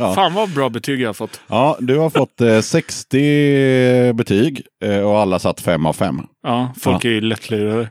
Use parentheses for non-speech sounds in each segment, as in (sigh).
Ja. Fan vad bra betyg jag har fått. Ja, du har fått eh, 60 betyg eh, och alla satt 5 av 5. Ja, folk är ju lättlurade.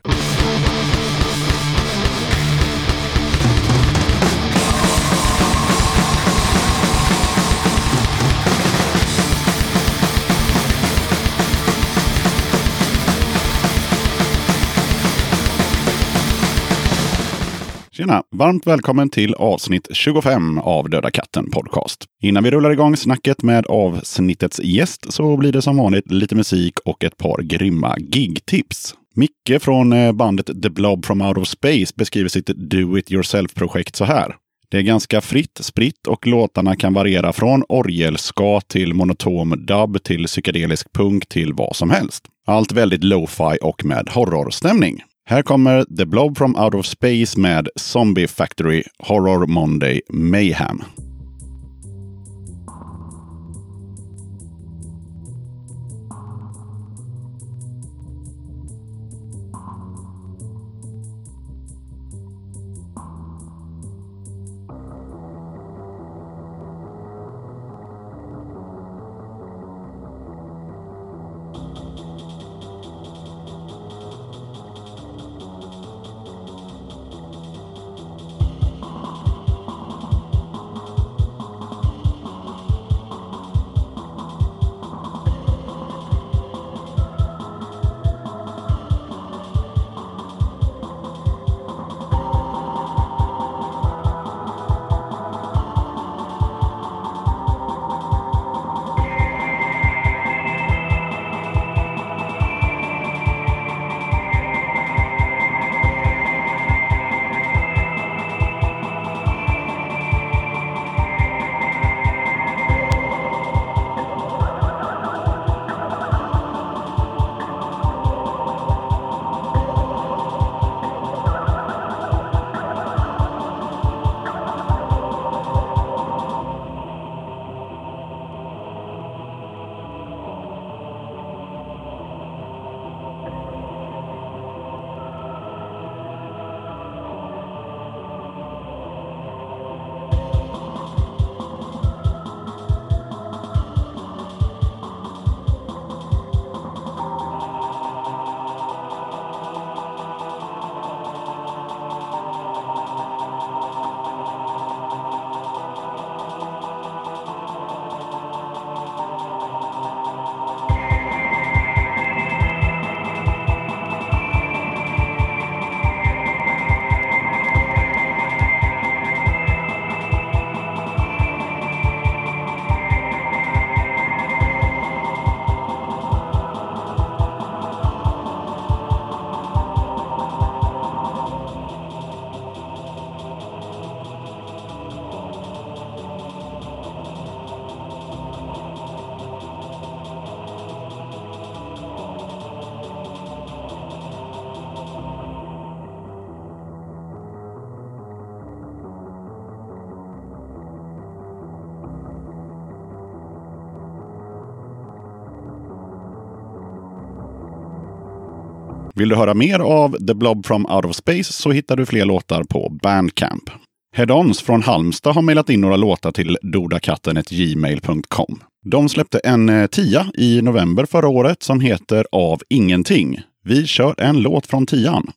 Tjena! Varmt välkommen till avsnitt 25 av Döda katten Podcast. Innan vi rullar igång snacket med avsnittets gäst så blir det som vanligt lite musik och ett par grymma gigtips. Micke från eh, bandet The Blob from Out of Space beskriver sitt Do It Yourself-projekt så här. Det är ganska fritt spritt och låtarna kan variera från orgelska till monotom dub till psykedelisk punk till vad som helst. Allt väldigt lo-fi och med horrorstämning. Här kommer The Blob from Out of Space med Zombie Factory Horror Monday Mayhem. Vill du höra mer av The Blob from Out of Space så hittar du fler låtar på Bandcamp. Head-Ons från Halmstad har mejlat in några låtar till dodakatten.gmail.com. De släppte en eh, tia i november förra året som heter Av ingenting. Vi kör en låt från tian.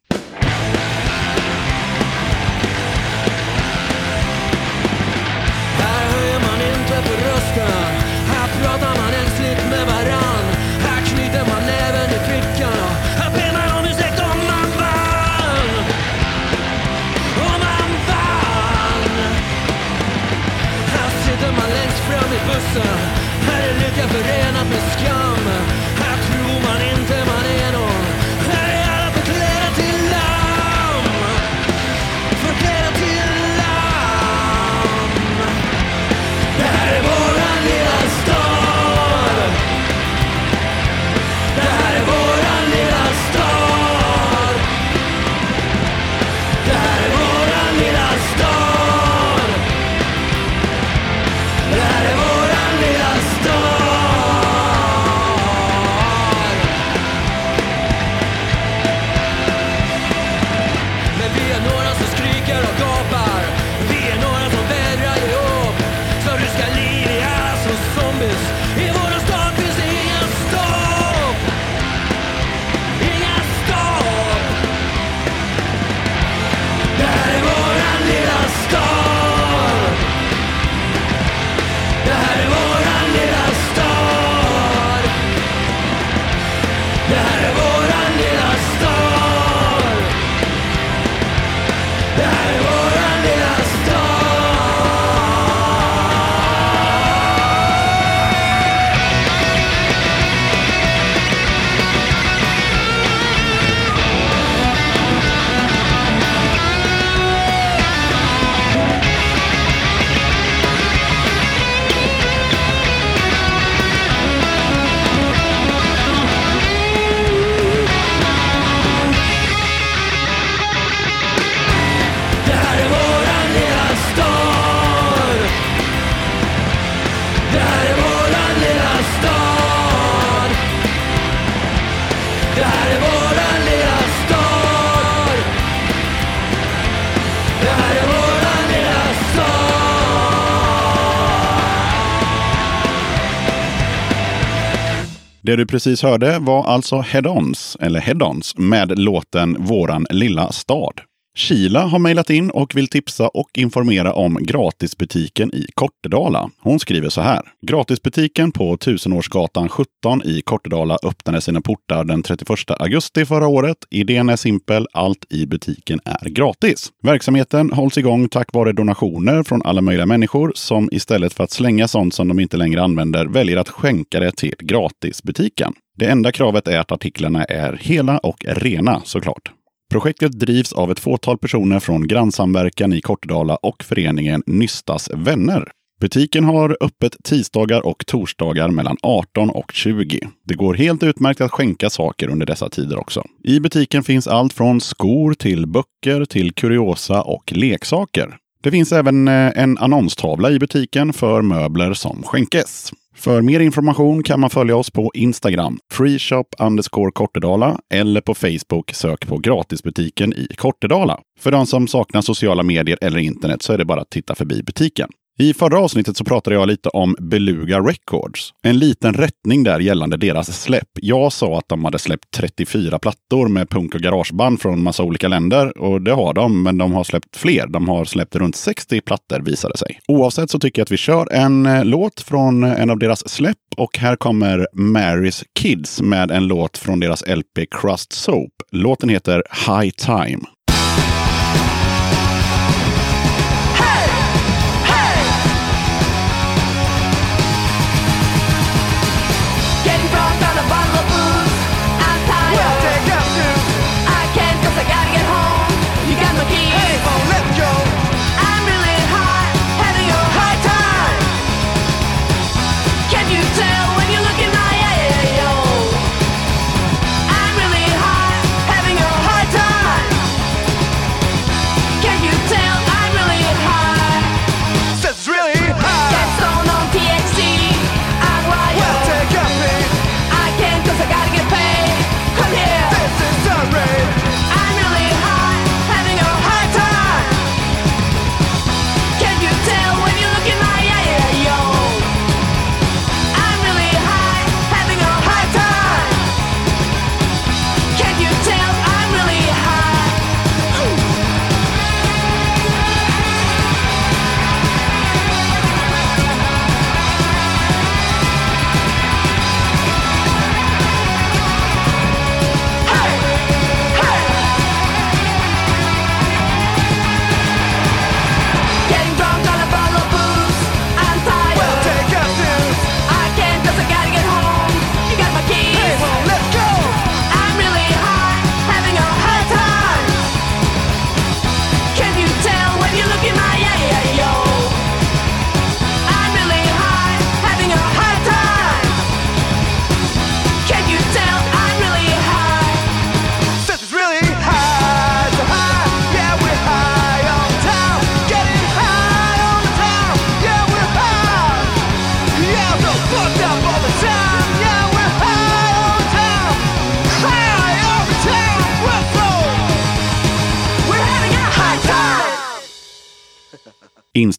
Det du precis hörde var alltså Head-Ons, eller Head-Ons, med låten Våran lilla stad. Kila har mejlat in och vill tipsa och informera om gratisbutiken i Kortedala. Hon skriver så här. Gratisbutiken på Tusenårsgatan 17 i Kortedala öppnade sina portar den 31 augusti förra året. Idén är simpel. Allt i butiken är gratis. Verksamheten hålls igång tack vare donationer från alla möjliga människor som istället för att slänga sånt som de inte längre använder väljer att skänka det till gratisbutiken. Det enda kravet är att artiklarna är hela och rena såklart. Projektet drivs av ett fåtal personer från Grannsamverkan i Kortedala och föreningen Nystas vänner. Butiken har öppet tisdagar och torsdagar mellan 18 och 20. Det går helt utmärkt att skänka saker under dessa tider också. I butiken finns allt från skor till böcker till kuriosa och leksaker. Det finns även eh, en annonstavla i butiken för möbler som skänkes. För mer information kan man följa oss på Instagram, freeshop underscore Kortedala eller på Facebook sök på gratisbutiken i Kortedala. För de som saknar sociala medier eller internet så är det bara att titta förbi butiken. I förra avsnittet så pratade jag lite om Beluga Records. En liten rättning där gällande deras släpp. Jag sa att de hade släppt 34 plattor med punk och garageband från massa olika länder. Och det har de, men de har släppt fler. De har släppt runt 60 plattor visade sig. Oavsett så tycker jag att vi kör en eh, låt från eh, en av deras släpp. Och här kommer Marys Kids med en låt från deras LP Crust Soap. Låten heter High Time.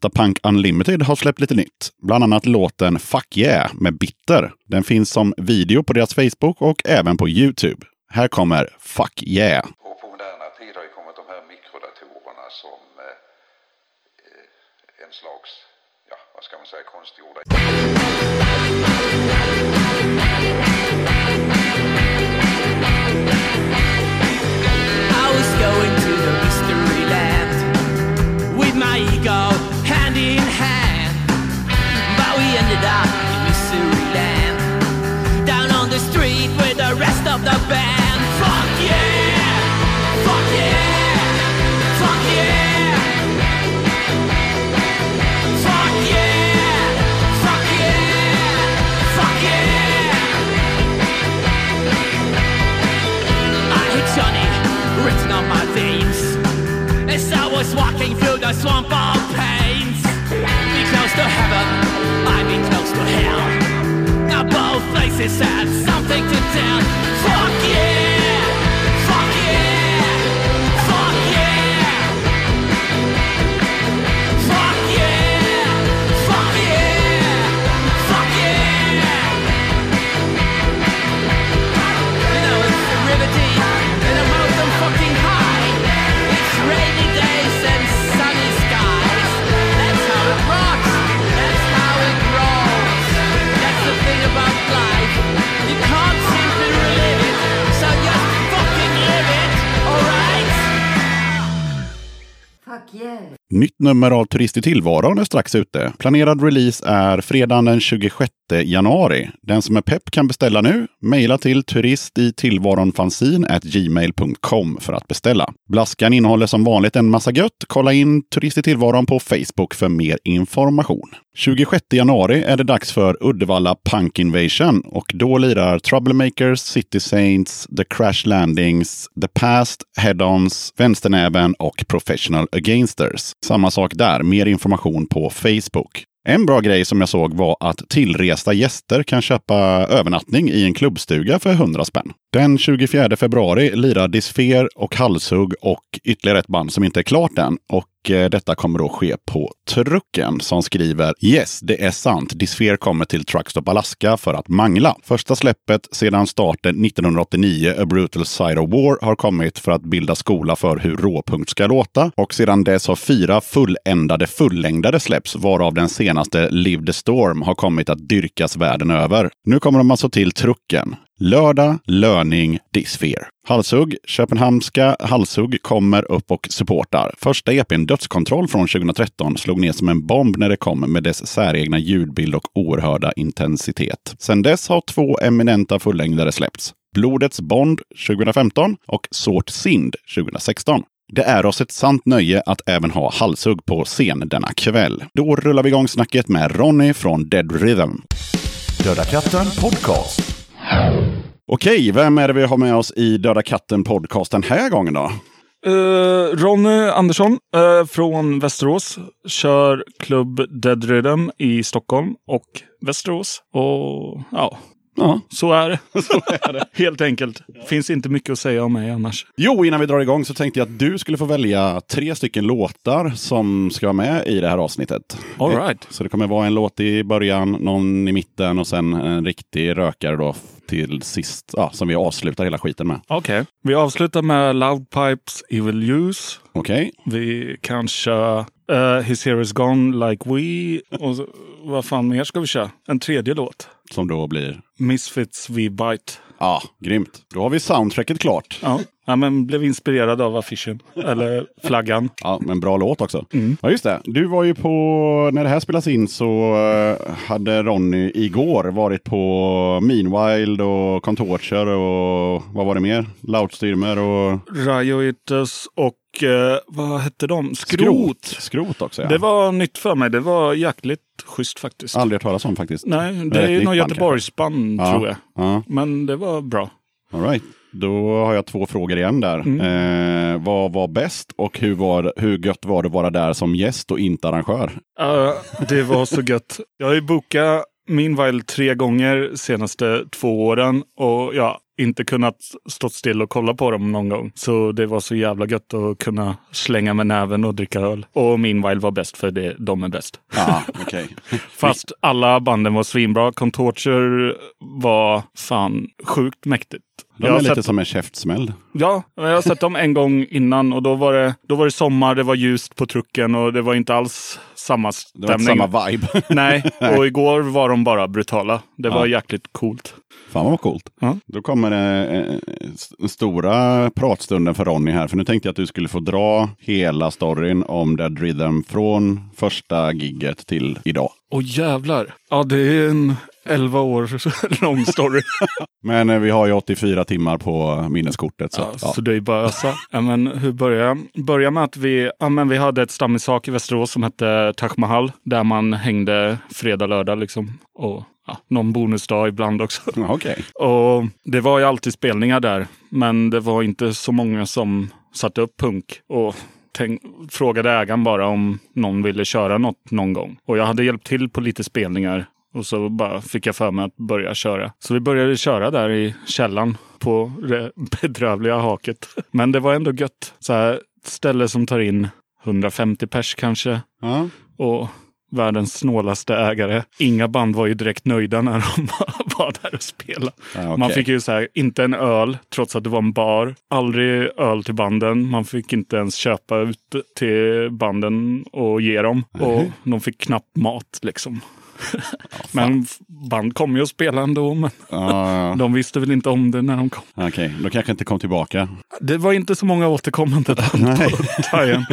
Instapunk Unlimited har släppt lite nytt. Bland annat låten Fuck Yeah med Bitter. Den finns som video på deras Facebook och även på Youtube. Här kommer Fuck Yeah. Och på moderna tid har ju kommit de här mikrodatorerna som eh, eh, en slags, ja vad ska man säga, konstgjorda I was going to the mystery land with my ego walking through the swamp of pains. Be close to heaven, I be close to hell. Now both places had something to tell. Pra é quê? É? Nytt nummer av Turist i tillvaron är strax ute. Planerad release är fredagen den 26 januari. Den som är pepp kan beställa nu. Mejla till turistitillvaronfanzine@gmail.com för att beställa. Blaskan innehåller som vanligt en massa gött. Kolla in Turist i tillvaron på Facebook för mer information. 26 januari är det dags för Uddevalla Punk Invasion och då lirar Troublemakers, City Saints, The Crash Landings, The Past, Head-Ons, Vänsternäven och Professional Againsters. Samma sak där, mer information på Facebook. En bra grej som jag såg var att tillresta gäster kan köpa övernattning i en klubbstuga för 100 spänn. Den 24 februari lirar Disfer och Halshugg och ytterligare ett band som inte är klart än. Och Eh, detta kommer då ske på Trucken som skriver Yes, det är sant. Disfer kommer till Truckstop Alaska för att mangla. Första släppet sedan starten 1989, A Brutal Side of War, har kommit för att bilda skola för hur råpunkt ska låta. Och sedan dess har fyra fulländade fullängdade släpps, varav den senaste Live the Storm har kommit att dyrkas världen över. Nu kommer de alltså till Trucken. Lördag, löning, Disfear. Halshugg, Köpenhamnska Halshugg kommer upp och supportar. Första EPn Dödskontroll från 2013 slog ner som en bomb när det kom med dess säregna ljudbild och oerhörda intensitet. Sedan dess har två eminenta fullängdare släppts. Blodets Bond 2015 och Sort Sind 2016. Det är oss ett sant nöje att även ha halshugg på scen denna kväll. Då rullar vi igång snacket med Ronny från Dead Rhythm. Döda katten podcast. Okej, vem är det vi har med oss i Döda katten podcast den här gången då? Uh, Ronny Andersson eh, från Västerås kör klubb Dead Rhythm i Stockholm och Västerås. Och ja, Ja. (laughs) så är det. Helt enkelt. Finns inte mycket att säga om mig annars. Jo, innan vi drar igång så tänkte jag att du skulle få välja tre stycken låtar som ska vara med i det här avsnittet. All right. Så det kommer vara en låt i början, någon i mitten och sen en riktig rökare då till sist, ja, som vi avslutar hela skiten med. Okej. Vi avslutar med Loudpipes Evil Use. Okej? Vi kan köra uh, His Here Is Gone Like We. Och så, vad fan mer ska vi köra? En tredje låt. Som då blir, Misfits We Bite. ja, grymt. Då har vi soundtracket klart. Ja. Ja, men blev inspirerad av affischen. Eller flaggan. Ja, men bra låt också. Mm. Ja, just det. Du var ju på, när det här spelas in så eh, hade Ronny igår varit på Meanwild och Contorture och vad var det mer? Loudstyrmer och Rioitus och eh, vad hette de? Skrot. Skrot också ja. Det var nytt för mig. Det var jäkligt schysst faktiskt. Aldrig hört talas om faktiskt. Nej, Det det är är något band Göteborgsband Ja. tror jag. Ja, Men det var bra. all right. Då har jag två frågor igen där. Mm. Eh, vad var bäst och hur, var, hur gött var det att vara där som gäst och inte arrangör? Ja, det var så gött. Jag har ju bokat Meanwhile tre gånger senaste två åren och jag har inte kunnat stå still och kolla på dem någon gång. Så det var så jävla gött att kunna slänga med näven och dricka öl. Och Meanwhile var bäst för det, de är bäst. Ja, okej. (laughs) Fast alla banden var svinbra. Contorture var fan sjukt mäktigt. De Jag är lite sett- som en käftsmäll. Ja, jag har sett dem en gång innan och då var, det, då var det sommar, det var ljust på trucken och det var inte alls samma Det stämning. var inte samma vibe. (laughs) (laughs) Nej, och igår var de bara brutala. Det var Ja. jäkligt coolt. Fan vad coolt. Ja. Då kommer det eh, stora pratstunden för Ronny här. För nu tänkte jag att du skulle få dra hela storyn om Dead Rhythm från första gigget till idag. Och jävlar. Ja, det är en 11 år (laughs) lång story. (laughs) Men eh, vi har ju 84 timmar på minneskortet. Så, Ja, ja. Så det är bara ösa. ja, men hur börjar jag? Börjar med att vi, ja, men vi hade ett stammisak i Västerås som hette Taj Mahal. Där man hängde fredag, lördag liksom. Och ja, någon bonusdag ibland också. (laughs) Okej. Och det var ju alltid spelningar där. Men det var inte så många som satte upp punk. Och tänk, frågade ägaren bara om någon ville köra något någon gång. Och jag hade hjälpt till på lite spelningar. Och så bara fick jag för mig att börja köra. Så vi började köra där i källan på det (laughs) bedrövliga haket. Men det var ändå gött. Så här, ställe som tar in 150 pers kanske. Ja. Och världens snålaste ägare. Inga band var ju direkt nöjda när de (laughs) var där och spelade. Ja, okej. Man fick ju så här, inte en öl trots att det var en bar. Aldrig öl till banden. Man fick inte ens köpa ut till banden och ge dem. Och de fick knappt mat liksom. (laughs) men band kom ju och spelade ändå. Men (laughs) de visste väl inte om det när de kom. Okej, då kanske inte kom tillbaka. Det var inte så många återkommande (laughs) band på Tajen.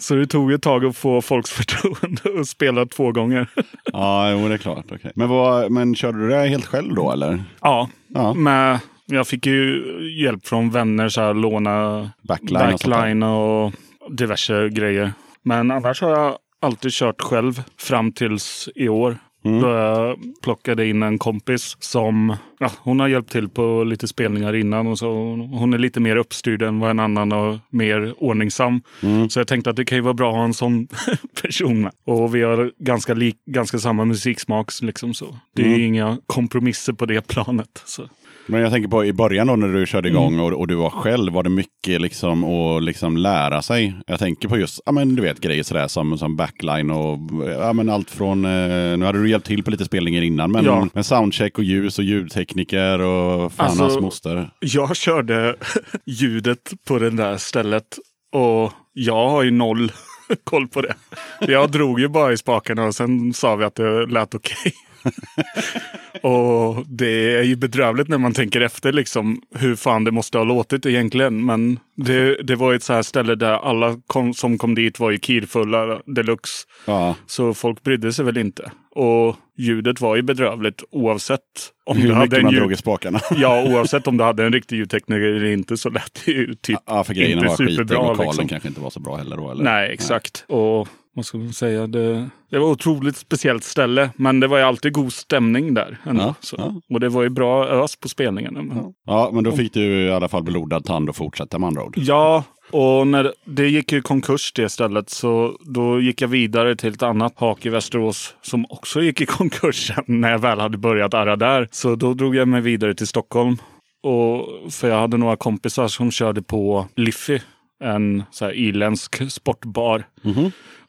Så det tog ett tag att få folks förtroende och spela två gånger. Ja, jo, det är klart. Okej. Men, vad, men körde du det helt själv då eller? Ja, Ja. med, jag fick ju hjälp från vänner, så här, låna Backline och backline och diverse grejer. Men annars har jag alltid kört själv fram tills i år. Mm. Då jag plockade in en kompis som ja, hon har hjälpt till på lite spelningar innan. Och så hon är lite mer uppstyrd än vad en annan och mer ordningsam. Mm. Så jag tänkte att det kan ju vara bra att ha en sån (laughs) person med. Och vi har ganska, lik, ganska samma musiksmak. Liksom så. Det är Mm. inga kompromisser på det planet. Så. Men jag tänker på i början då när du körde igång Mm. och, och du var själv, var det mycket liksom att liksom lära sig? Jag tänker på just, ja men du vet grejer sådär som, som backline och ja men allt från, eh, nu hade du hjälpt till på lite spelningar innan, men, Ja. men soundcheck och ljus och ljudtekniker och fan Alltså- hans moster. Jag körde (laughs) ljudet på det där stället och jag har ju noll (laughs) koll på det. Jag drog ju bara i spakarna och sen sa vi att det lät okej. (laughs) och det är ju bedrövligt när man tänker efter liksom hur fan det måste ha låtit egentligen. Men det, det var ett så här ställe där alla kom, som kom dit var ju kirfulla deluxe. Ja, Så folk brydde sig väl inte. Och ljudet var ju bedrövligt oavsett om hur du hade en man ljud... drog i spakarna. (laughs) Ja, oavsett om du hade en riktig ljudtekniker eller inte så lät det ju typ Ja, för grejerna inte var skit superbra, lokalen liksom. kanske inte var så bra heller då. Eller? Nej, exakt. Och vad ska man säga? Det, det var ett otroligt speciellt ställe. Men det var ju alltid god stämning där. Ändå, Ja, så. ja. Och det var ju bra ös på spelningarna. Men... Ja, men då fick du i alla fall blodad tand och fortsätta med andra ord. Ja, och när det gick ju konkurs det stället så då gick jag vidare till ett annat hak i Västerås som också gick i konkurs (laughs) när jag väl hade börjat arra där. Så då drog jag mig vidare till Stockholm. Och för jag hade några kompisar som körde på Liffy, en så här irländsk sportbar.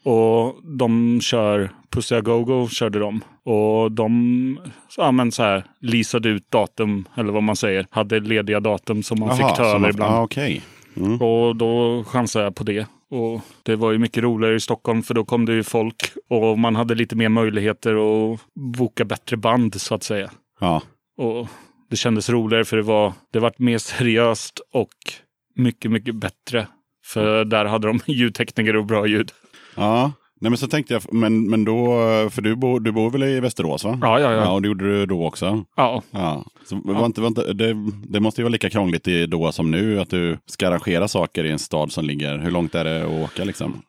Och de kör Pussy A Go-Go körde de. Och de ja, men så här, leasade ut datum, eller vad man säger. Hade lediga datum som man Jaha, fick ta över ibland. Ja, okej. Mm. Och då chansade jag på det. Och det var ju mycket roligare i Stockholm för då kom det ju folk och man hade lite mer möjligheter att boka bättre band så att säga. Ja. Och det kändes roligare för det var, det var mer seriöst och mycket, mycket bättre. För där hade de (laughs) ljudtekniker och bra ljud. Ja, nej men så tänkte jag, men, men då, för du bor, du bor väl i Västerås va? Ja, ja, ja. Ja, och det gjorde du då också? Ja, Ja. Så inte, var inte, det, det måste ju vara lika krångligt i då som nu, att du ska arrangera saker i en stad som ligger, hur långt är det att åka liksom?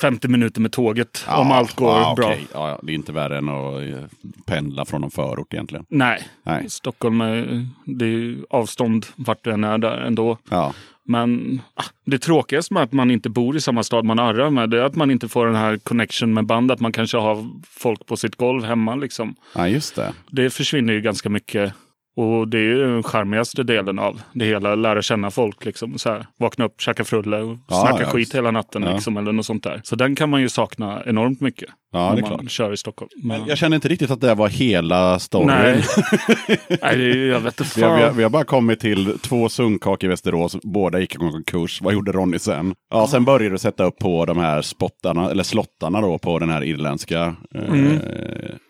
50 minuter med tåget om allt går ja, bra. Ja, ja, det är inte värre än att eh, pendla från någon förort egentligen. Nej, Nej. Stockholm är, det är avstånd vart du än är där ändå. Ja, Men ah, det tråkigaste med att man inte bor i samma stad man arrar med det är att man inte får den här connection med band. Att man kanske har folk på sitt golv hemma. Liksom. ja just det. Det försvinner ju ganska mycket. Och det är ju den charmigaste delen av det hela. Lära känna folk. Liksom, så här, vakna upp, käka frulle och Ja, snacka ja, skit hela natten. Ja. Liksom, eller något sånt där. Så den kan man ju sakna enormt mycket. Ja, när det är man klart. kör i Stockholm. Men, Jag känner inte riktigt att det var hela storyn. nej. (laughs) nej, det är, jag vet inte Vi har, vi, har, fan. vi har bara kommit till två sunkak i Västerås, båda gick i konkurs. Vad gjorde Ronny sen? Ja, sen började du sätta upp på de här spottarna, eller slottarna då, på den här irländska eh, Mm.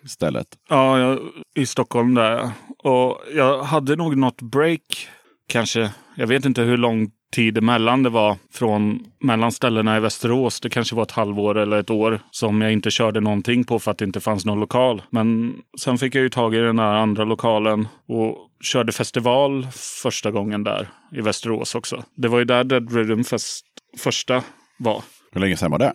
stället. Ja, jag, i Stockholm där. Och jag hade nog något break, kanske. Jag vet inte hur lång tid emellan det var från mellan ställena i Västerås. Det kanske var ett halvår eller ett år som jag inte körde någonting på för att det inte fanns någon lokal. Men sen fick jag ju tag i den här andra lokalen och körde festival första gången där i Västerås också. Det var ju där Dead Rhythm Fest första var. Hur länge sedan var det?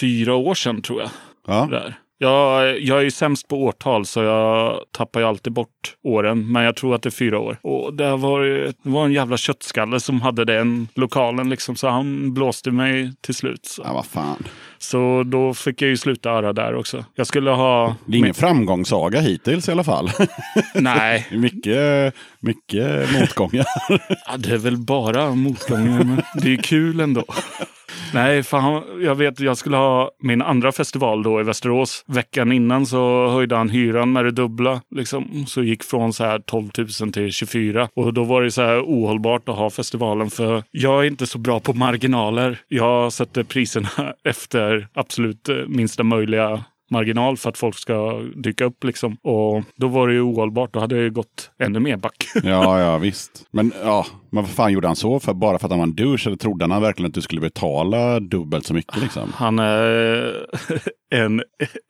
Fyra år sedan tror jag. Ja, Där. Jag, jag är ju sämst på årtal så jag tappar ju alltid bort åren. Men jag tror att det är fyra år. Och det var, det var en jävla köttskalle som hade den lokalen liksom. Så han blåste mig till slut. Så, ja vad fan. så då fick jag ju sluta öra där också. Jag skulle ha... Det är ingen framgångssaga hittills i alla fall. (laughs) Nej, (laughs) mycket, mycket motgångar. ja, det är väl bara motgångar. Men det är kul ändå. (laughs) Nej, fan, jag vet jag skulle ha min andra festival då i Västerås. Veckan innan så höjde han hyran med det dubbla. Liksom. Så gick från så här 12 000 till 24. Och då var det så här ohållbart att ha festivalen för jag är inte så bra på marginaler. Jag sätter priserna (laughs) efter absolut minsta möjliga marginal för att folk ska dyka upp. Liksom. Och då var det ju ohållbart. Då hade det gått ännu mer back. (laughs) Ja, ja visst. Men ja, men vad fan gjorde han så? För, bara för att han var en douche? Eller trodde han verkligen att du skulle betala dubbelt så mycket liksom? Han är (laughs) en,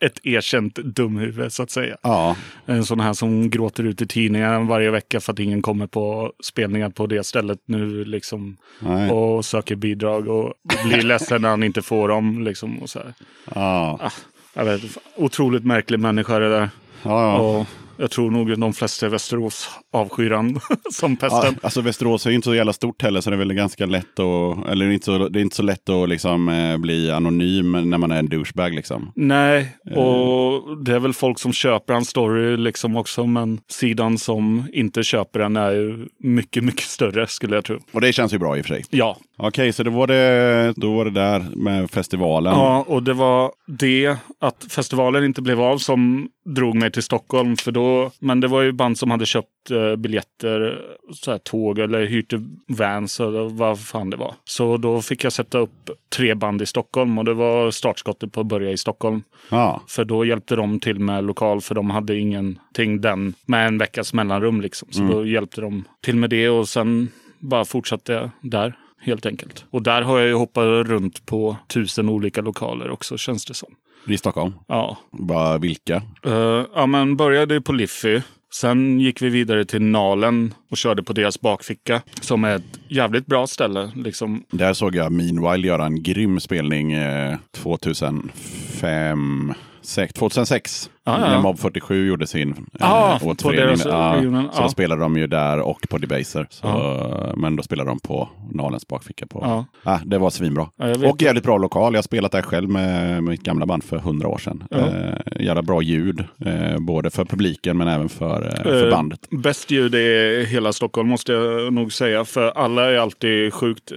ett erkänt dumhuvud så att säga. Ja, En sån här som gråter ut i tidningen varje vecka för att ingen kommer på spelningar på det stället nu. Liksom, nej. och söker bidrag och blir ledsen när han inte får dem. Liksom, och så här. Ja, Jag vet, otroligt märklig människa det där. ja, ja. Och jag tror nog att de flesta i Västerås avskyr han (laughs) som Ja, pesten. alltså Västerås är ju inte så jävla stort heller så det är väl ganska lätt att, eller det är inte så, det är inte så lätt att liksom eh, bli anonym när man är en douchebag liksom. Nej, och det är väl folk som köper hans story liksom också. Men sidan som inte köper den är ju mycket, mycket större skulle jag tro. Och det känns ju bra i och för sig. Ja, Okej, så då var, det, då var det där med festivalen. Ja, och det var det att festivalen inte blev av som drog mig till Stockholm. För då, men det var ju band som hade köpt eh, biljetter, så här, tåg eller hyrt vans eller vad fan det var. Så då fick jag sätta upp tre band i Stockholm och det var startskottet på att börja i Stockholm. Ja, För då hjälpte de till med lokal för de hade ingenting den med en veckas mellanrum liksom. Så då hjälpte de till med det och sen bara fortsatte jag där helt enkelt. Och där har jag ju hoppat runt på tusen olika lokaler också känns det som. i Stockholm. Ja, Bara vilka? Eh, ja men började på Liffy. Sen gick vi vidare till Nalen och körde på deras bakficka. Som är ett jävligt bra ställe. Liksom, Där såg jag Meanwhile göra en grym spelning eh, 2005, sex- 2006. Ja, ja. När Mob 47 gjorde sin Ah, på återförening. Ja, reunion, så ja. spelade de ju där och på Debaser. Så, Ja. Men då spelade de på Nalens bakficka. På. Ja. Ah, det var svinbra. Ja, och jävligt bra lokal. Jag har spelat där själv med, mitt gamla band för hundra år sedan. Ja. Eh, jävla bra ljud. Eh, både för publiken men även för, eh, för Eh, bandet. Bäst ljud i hela Stockholm måste jag nog säga. För alla är alltid sjukt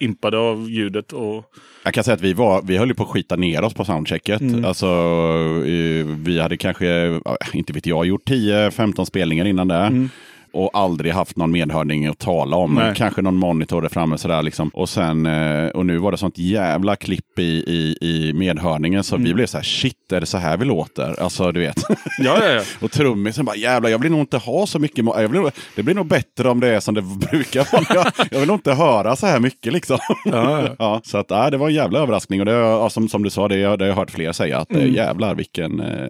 impade av ljudet. Och, Jag kan säga att vi, var, vi höll på att skita ner oss på soundchecket. Mm. Alltså, eh, vi hade kanske, inte vet jag, gjort 10-15 spelningar innan det. Och aldrig haft någon medhörning att tala om. Nej. Kanske någon monitor där framme sådär liksom. Och sen, eh, och nu var det sånt jävla klipp i, i, i medhörningen så Mm. vi blev så här, shit, är det så här vi låter? Alltså du vet. (laughs) ja, ja, ja. (laughs) och trummisen bara, jävlar, jag vill nog inte ha så mycket. Jag vill, det blir nog bättre om det är som det (laughs) brukar vara. Jag, jag vill nog inte höra så här mycket liksom. Ja, ja. Ja, så att, ja, det var en jävla överraskning. Och det, ja, som, som du sa, det, det har jag hört fler säga. Att mm. jävlar vilken, eh,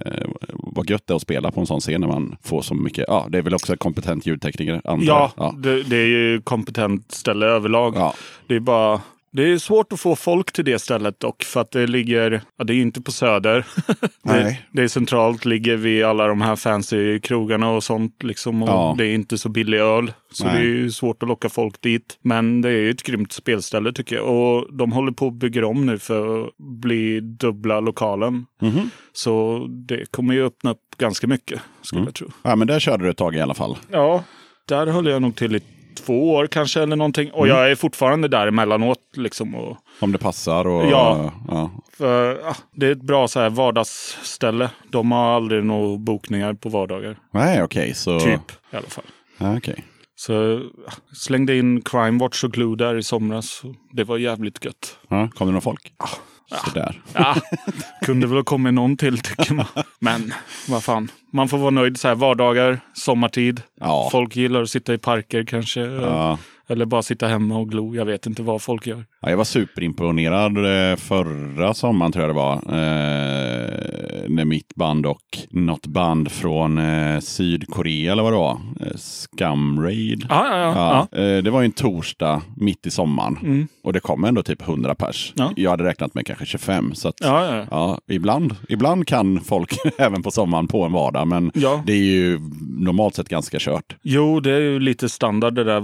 vad gött det är att spela på en sån scen när man får så mycket. Ja, det är väl också kompetent ljudtekniker. antar jag. ja, ja. Det, det är ju kompetent ställe överlag. Ja. Det är bara... Det är svårt att få folk till det stället dock, för att det ligger... Ja, det är inte på Söder. (laughs) det, Nej. det är centralt, ligger vid alla de här fancy krogarna och sånt. Liksom, och Ja. Det är inte så billig öl, så Nej. det är ju svårt att locka folk dit. Men det är ju ett grymt spelställe tycker jag. Och de håller på att bygga om nu för att bli dubbla lokalen. Mhm. Så det kommer ju öppna upp ganska mycket, skulle Mm. jag tro. ja, men där körde du ett tag i alla fall. Ja, där höll jag nog till i två år kanske eller någonting. Och jag är fortfarande där emellanåt. Liksom, och, Om det passar. Och, Ja. ja. för, ja, det är ett bra så här, vardagsställe. De har aldrig några bokningar på vardagar. Nej, okej. så... Typ i alla fall. Ja, okej. Så ja, slängde in Crime Watch och Glue där i somras. Det var jävligt gött. Ja, kom det någon folk? Sådär. Ja, (laughs) kunde väl ha kommit någon till tycker man. Men vad fan, man får vara nöjd så här vardagar, sommartid. Ja. Folk gillar att sitta i parker kanske. Ja. Eller bara sitta hemma och glo. Jag vet inte vad folk gör. Ja, jag var superimponerad eh, förra sommaren tror jag det var. Eh, när mitt band och något band från eh, Sydkorea eller vad det var. Eh, Scum Raid. Ja, ja, ja. eh, det var ju en torsdag mitt i sommaren. Mm. Och det kom ändå typ 100 pers. Ja. Jag hade räknat med kanske 25. Så att, Ja, ibland, ibland kan folk (laughs) även på sommaren på en vardag. Men det är ju normalt sett ganska kört. Jo, det är ju lite standard det där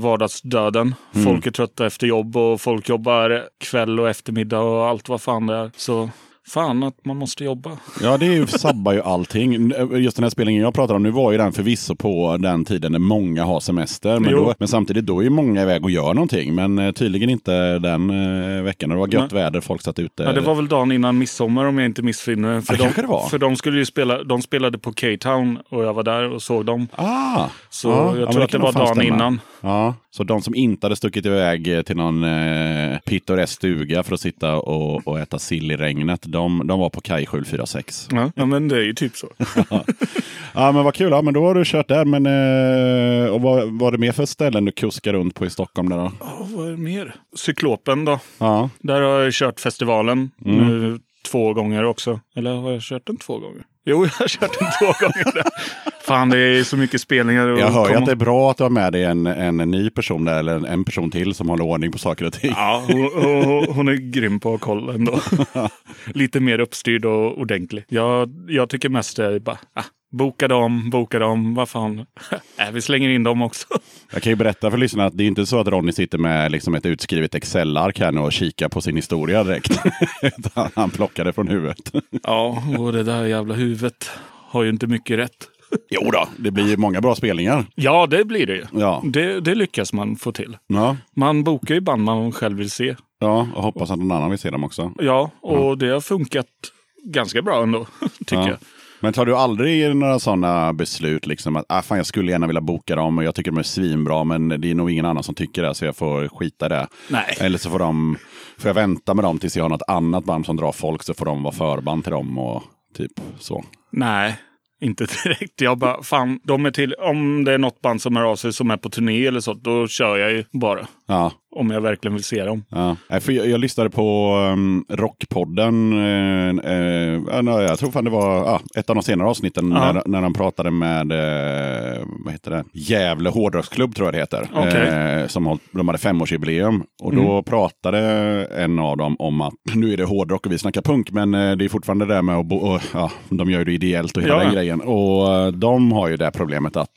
vardagsdöden. Mm. Folk är trötta efter jobb och folk jobbar kväll och eftermiddag och allt vad fan det är. Så fan att man måste jobba. Ja, det är ju, sabbar ju allting. Just den här spelningen jag pratar om nu var ju den förvisso på den tiden när många har semester. Men, då, men samtidigt då är ju många iväg och gör någonting. Men eh, tydligen inte den eh, veckan. Det var gött väder, folk satt ute. Ja, det var väl dagen innan midsommar om jag inte missfinner. För, Ja, de, det för de skulle ju spela, de spelade på K-Town och jag var där och såg dem. Ah, Så Ja, jag ja, men tror att det var dagen stämma. innan. Ja, så de som inte hade stuckit iväg till någon eh, pittoresk stuga för att sitta och, och äta sill i regnet, de De, var på Kaj 746. Ja, ja, men det är ju typ så. (laughs) Ja men vad kul, ja, men då har du kört där. Men, eh, och vad var det mer för ställen du kuskar runt på i Stockholm? Där då? Ja, vad är det mer? Cyklopen då. Ja. Där har jag kört festivalen nu två gånger också. Eller har jag kört den två gånger? Jo, jag har kört den två gånger. Där. Fan, det är så mycket spelningar. Jag hör ju att det är bra att du har med dig en, en ny person där, eller en, en person till som håller ordning på saker och ting. Ja, hon, hon, hon är grym på att kolla ändå. (laughs) Lite mer uppstyrd och ordentlig. Jag, jag tycker mest det är bara, ah, boka dem, boka dem, vad fan. (laughs) äh, vi slänger in dem också. (laughs) Jag kan ju berätta för lyssnarna att det är inte så att Ronny sitter med liksom ett utskrivet Excel-ark här nu och kikar på sin historia direkt. (laughs) Han plockade från huvudet. Ja, och det där jävla huvudet har ju inte mycket rätt. Jo då, det blir ju många bra spelningar. Ja, det blir det ju. Ja. Det, det lyckas man få till. Ja, Man bokar ju band man själv vill se. ja och hoppas att någon annan vill se dem också. Ja, och det har funkat ganska bra ändå, tycker Ja. jag. Men tar du aldrig några sådana beslut, liksom att ah, fan, jag skulle gärna vilja boka dem och jag tycker de är svinbra, men det är nog ingen annan som tycker det, så jag får skita i det. Nej. Eller så får, de, får jag vänta med dem tills jag har något annat band som drar folk, så får de vara förband till dem och typ så. Nej, inte (laughs) direkt. Jag bara, fan, de är till, om det är något band som är av sig som är på turné eller så, då kör jag ju bara. Ja, Om jag verkligen vill se dem. Ja. För jag, jag lyssnade på um, Rockpodden. eh, eh, jag tror fan det var ja, ett av de senare avsnitten Ja. när, när de pratade med eh, vad heter det? Gävle hårdrocksklubb tror jag det heter. Okej. Eh, som håll, de hade femårsjubileum. Och då pratade en av dem om att nu är det hårdrock och vi snackar punk. Men eh, det är fortfarande det där med att bo, och, ja, de gör ju det ideellt och hela Ja. den grejen. Och eh, de har ju det problemet att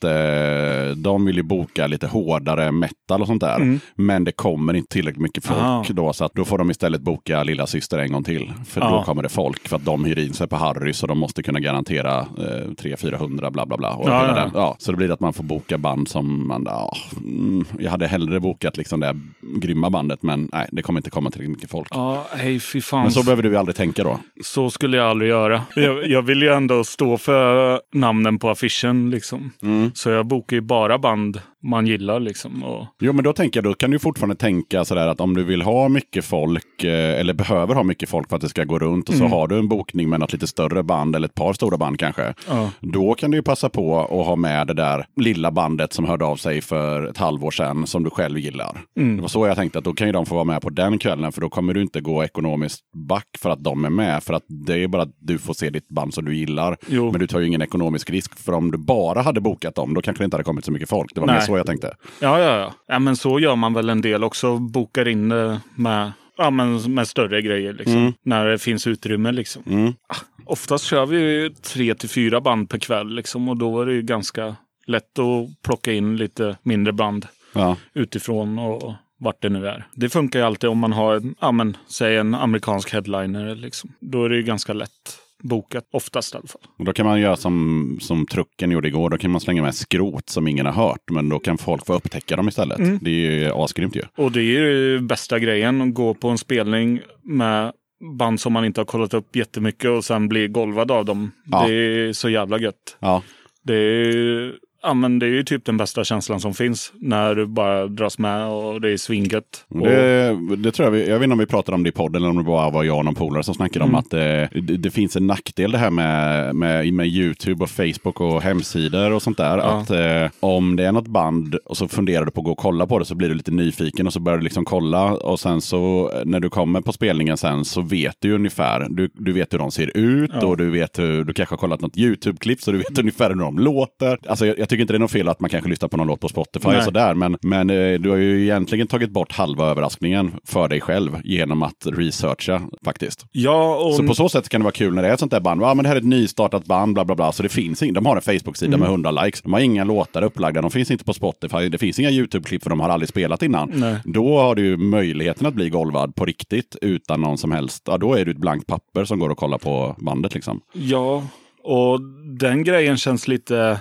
de vill ju boka lite hårdare metal och sånt där. Men det kommer inte tillräckligt mycket folk Ah. då. Så att då får de istället boka Lilla Syster en gång till. För då Ja. kommer det folk. För att de hyr in sig på Harrys och de måste kunna garantera eh, 300-400 bla bla bla. Och Ja, ja, ja. så det blir att man får boka band som man, ja, mm, jag hade hellre bokat liksom det grymma bandet. Men nej, det kommer inte komma tillräckligt mycket folk. Ja, hej fy fan. Men så behöver du aldrig tänka då. Så skulle jag aldrig göra. Jag, jag vill ju ändå stå för namnen på affischen. Liksom. Mm. Så jag bokar ju bara band man gillar. Liksom. Och, Jo, men då tänker jag, då kan du fortfarande tänka sådär att om du vill ha mycket folk, eh, eller behöver ha mycket folk för att det ska gå runt, och så har du en bokning med något lite större band, eller ett par stora band kanske. Ja. Då kan du ju passa på att ha med det där lilla bandet som hörde av sig för ett halvår sedan, som du själv gillar. Det var så jag tänkte att då kan ju de få vara med på den kvällen, för då kommer du inte gå ekonomiskt back för att de är med. För att det är bara att du får se ditt band som du gillar. Jo. Men du tar ju ingen ekonomisk risk, för om du bara hade bokat dem, då kanske det inte hade kommit så mycket folk. Det var mer Nej. så jag tänkte. ja, ja, ja. ja, men så gör man väl en del också. Bokar in det med, ja, men med större grejer. Liksom. När det finns utrymme. Liksom. Ah, Oftast kör vi tre till fyra band per kväll. Liksom, och då är det ju ganska lätt att plocka in lite mindre band Ja. utifrån och vart det nu är. Det funkar ju alltid om man har, ja, men, säg en amerikansk headliner. Liksom. Då är det ju ganska lätt bokat, oftast i alla fall. Och då kan man göra som, som trucken gjorde igår. Då kan man slänga med skrot som ingen har hört. Men då kan folk få upptäcka dem istället. Mm. Det är ju asgrymt ju. Och det är ju bästa grejen, att gå på en spelning med band som man inte har kollat upp jättemycket och sen bli golvad av dem. Ja. Det är så jävla gött. Ja, Det är, ja, men det är ju typ den bästa känslan som finns. När du bara dras med och det är svingött. Och Det, det tror jag, vi, jag vet inte om vi pratade om det i podden eller om det bara var jag och någon polare som snackade Mm. om att eh, det, det finns en nackdel det här med, med, med YouTube och Facebook och hemsidor och sånt där. Ja. Att eh, om det är något band och så funderar du på att gå och kolla på det så blir du lite nyfiken och så börjar du liksom kolla och sen så eh, när du kommer på spelningen sen så vet du ungefär, du, du vet hur de ser ut Ja. och du vet hur, du kanske har kollat något YouTube-klipp så du vet ungefär hur de låter. Alltså jag, jag tycker inte det är något fel att man kanske lyssnar på någon låt på Spotify Nej. och sådär men, men eh, du har ju egentligen tagit bort halva överraskningen för dig själv genom att researcha faktiskt. Ja, och Så på så sätt kan det vara kul när det är ett sånt där band. Ja, men det här är ett nystartat band, bla bla bla. Så det finns ing- De har en Facebook-sida Mm. med 100 likes. De har inga låtar upplagda. De finns inte på Spotify. Det finns inga YouTube-klipp för de har aldrig spelat innan. Nej. Då har du ju möjligheten att bli golvad på riktigt utan någon som helst. Ja, då är du ett blankt papper som går och kollar på bandet liksom. Ja, och den grejen känns lite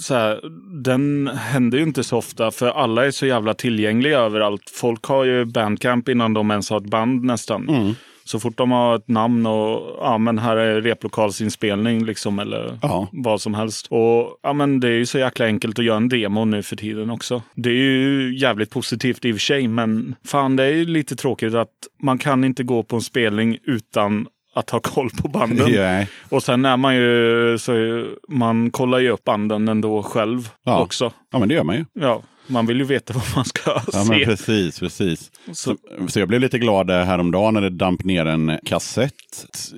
så här, den händer ju inte så ofta för alla är så jävla tillgängliga överallt. Folk har ju bandcamp innan de ens har ett band nästan. Så fort de har ett namn och ja men här är replokalsinspelning liksom eller Ja. vad som helst. Och ja men det är ju så jäkla enkelt att göra en demo nu för tiden också. Det är ju jävligt positivt i och för sig men fan det är ju lite tråkigt att man kan inte gå på en spelning utan att ha koll på banden. (laughs) Nej. Och sen är man ju, så man kollar ju upp banden ändå själv Ja. också. Ja, men det gör man ju. Ja, man vill ju veta vad man ska Ja, men se. precis, precis. Så- Så, jag blev lite glad häromdagen när det damp ner en kassett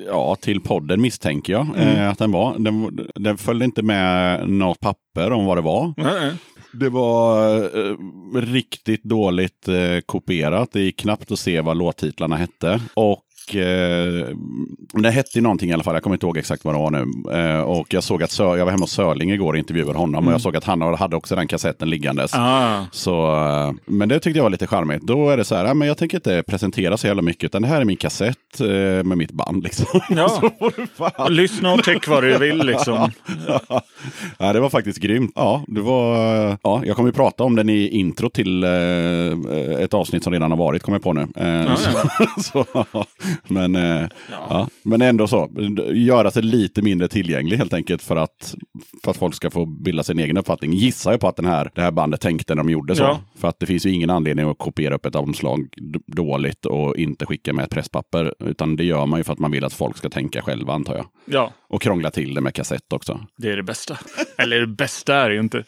ja, till podden misstänker jag eh, att den var. Den, den följde inte med något papper om vad det var. Nej. Det var eh, riktigt dåligt eh, kopierat. Det gick knappt att se vad låttitlarna hette. Och eh, det hette ju någonting i alla fall. Jag kommer inte ihåg exakt vad det var nu. Eh, och jag såg att Sör, jag var hemma hos Sörling igår och intervjuade honom. Och jag såg att han hade också den kassetten liggandes. Ah, Så, eh, men det tyckte jag var lite charmigt. Då är det så här, ja, men jag tänker inte presentera så jävla mycket, utan det här är min kassett eh, med mitt band. Liksom. (laughs) Ja. fan. lyssna och tyck vad du vill liksom. (laughs) ja, det var faktiskt grymt. Ja, det var, ja, jag kommer ju prata om den i intro till eh, ett avsnitt som redan har varit, kommer jag på nu. Eh, (laughs) så, så, men, eh, ja. men ändå så, göra sig lite mindre tillgänglig helt enkelt för att, för att folk ska få bilda sin egen uppfattning. Gissar jag på att den här, det här bandet tänkte när de gjorde så. Ja. För att det finns ju ingen anledning att kopiera upp ett omslag dåligt och inte skicka med ett presspapper. Utan det gör man ju för att man vill att folk ska tänka själva antar jag. Ja, Och krångla till det med kassett också. det är det bästa. Eller det bästa är det ju inte.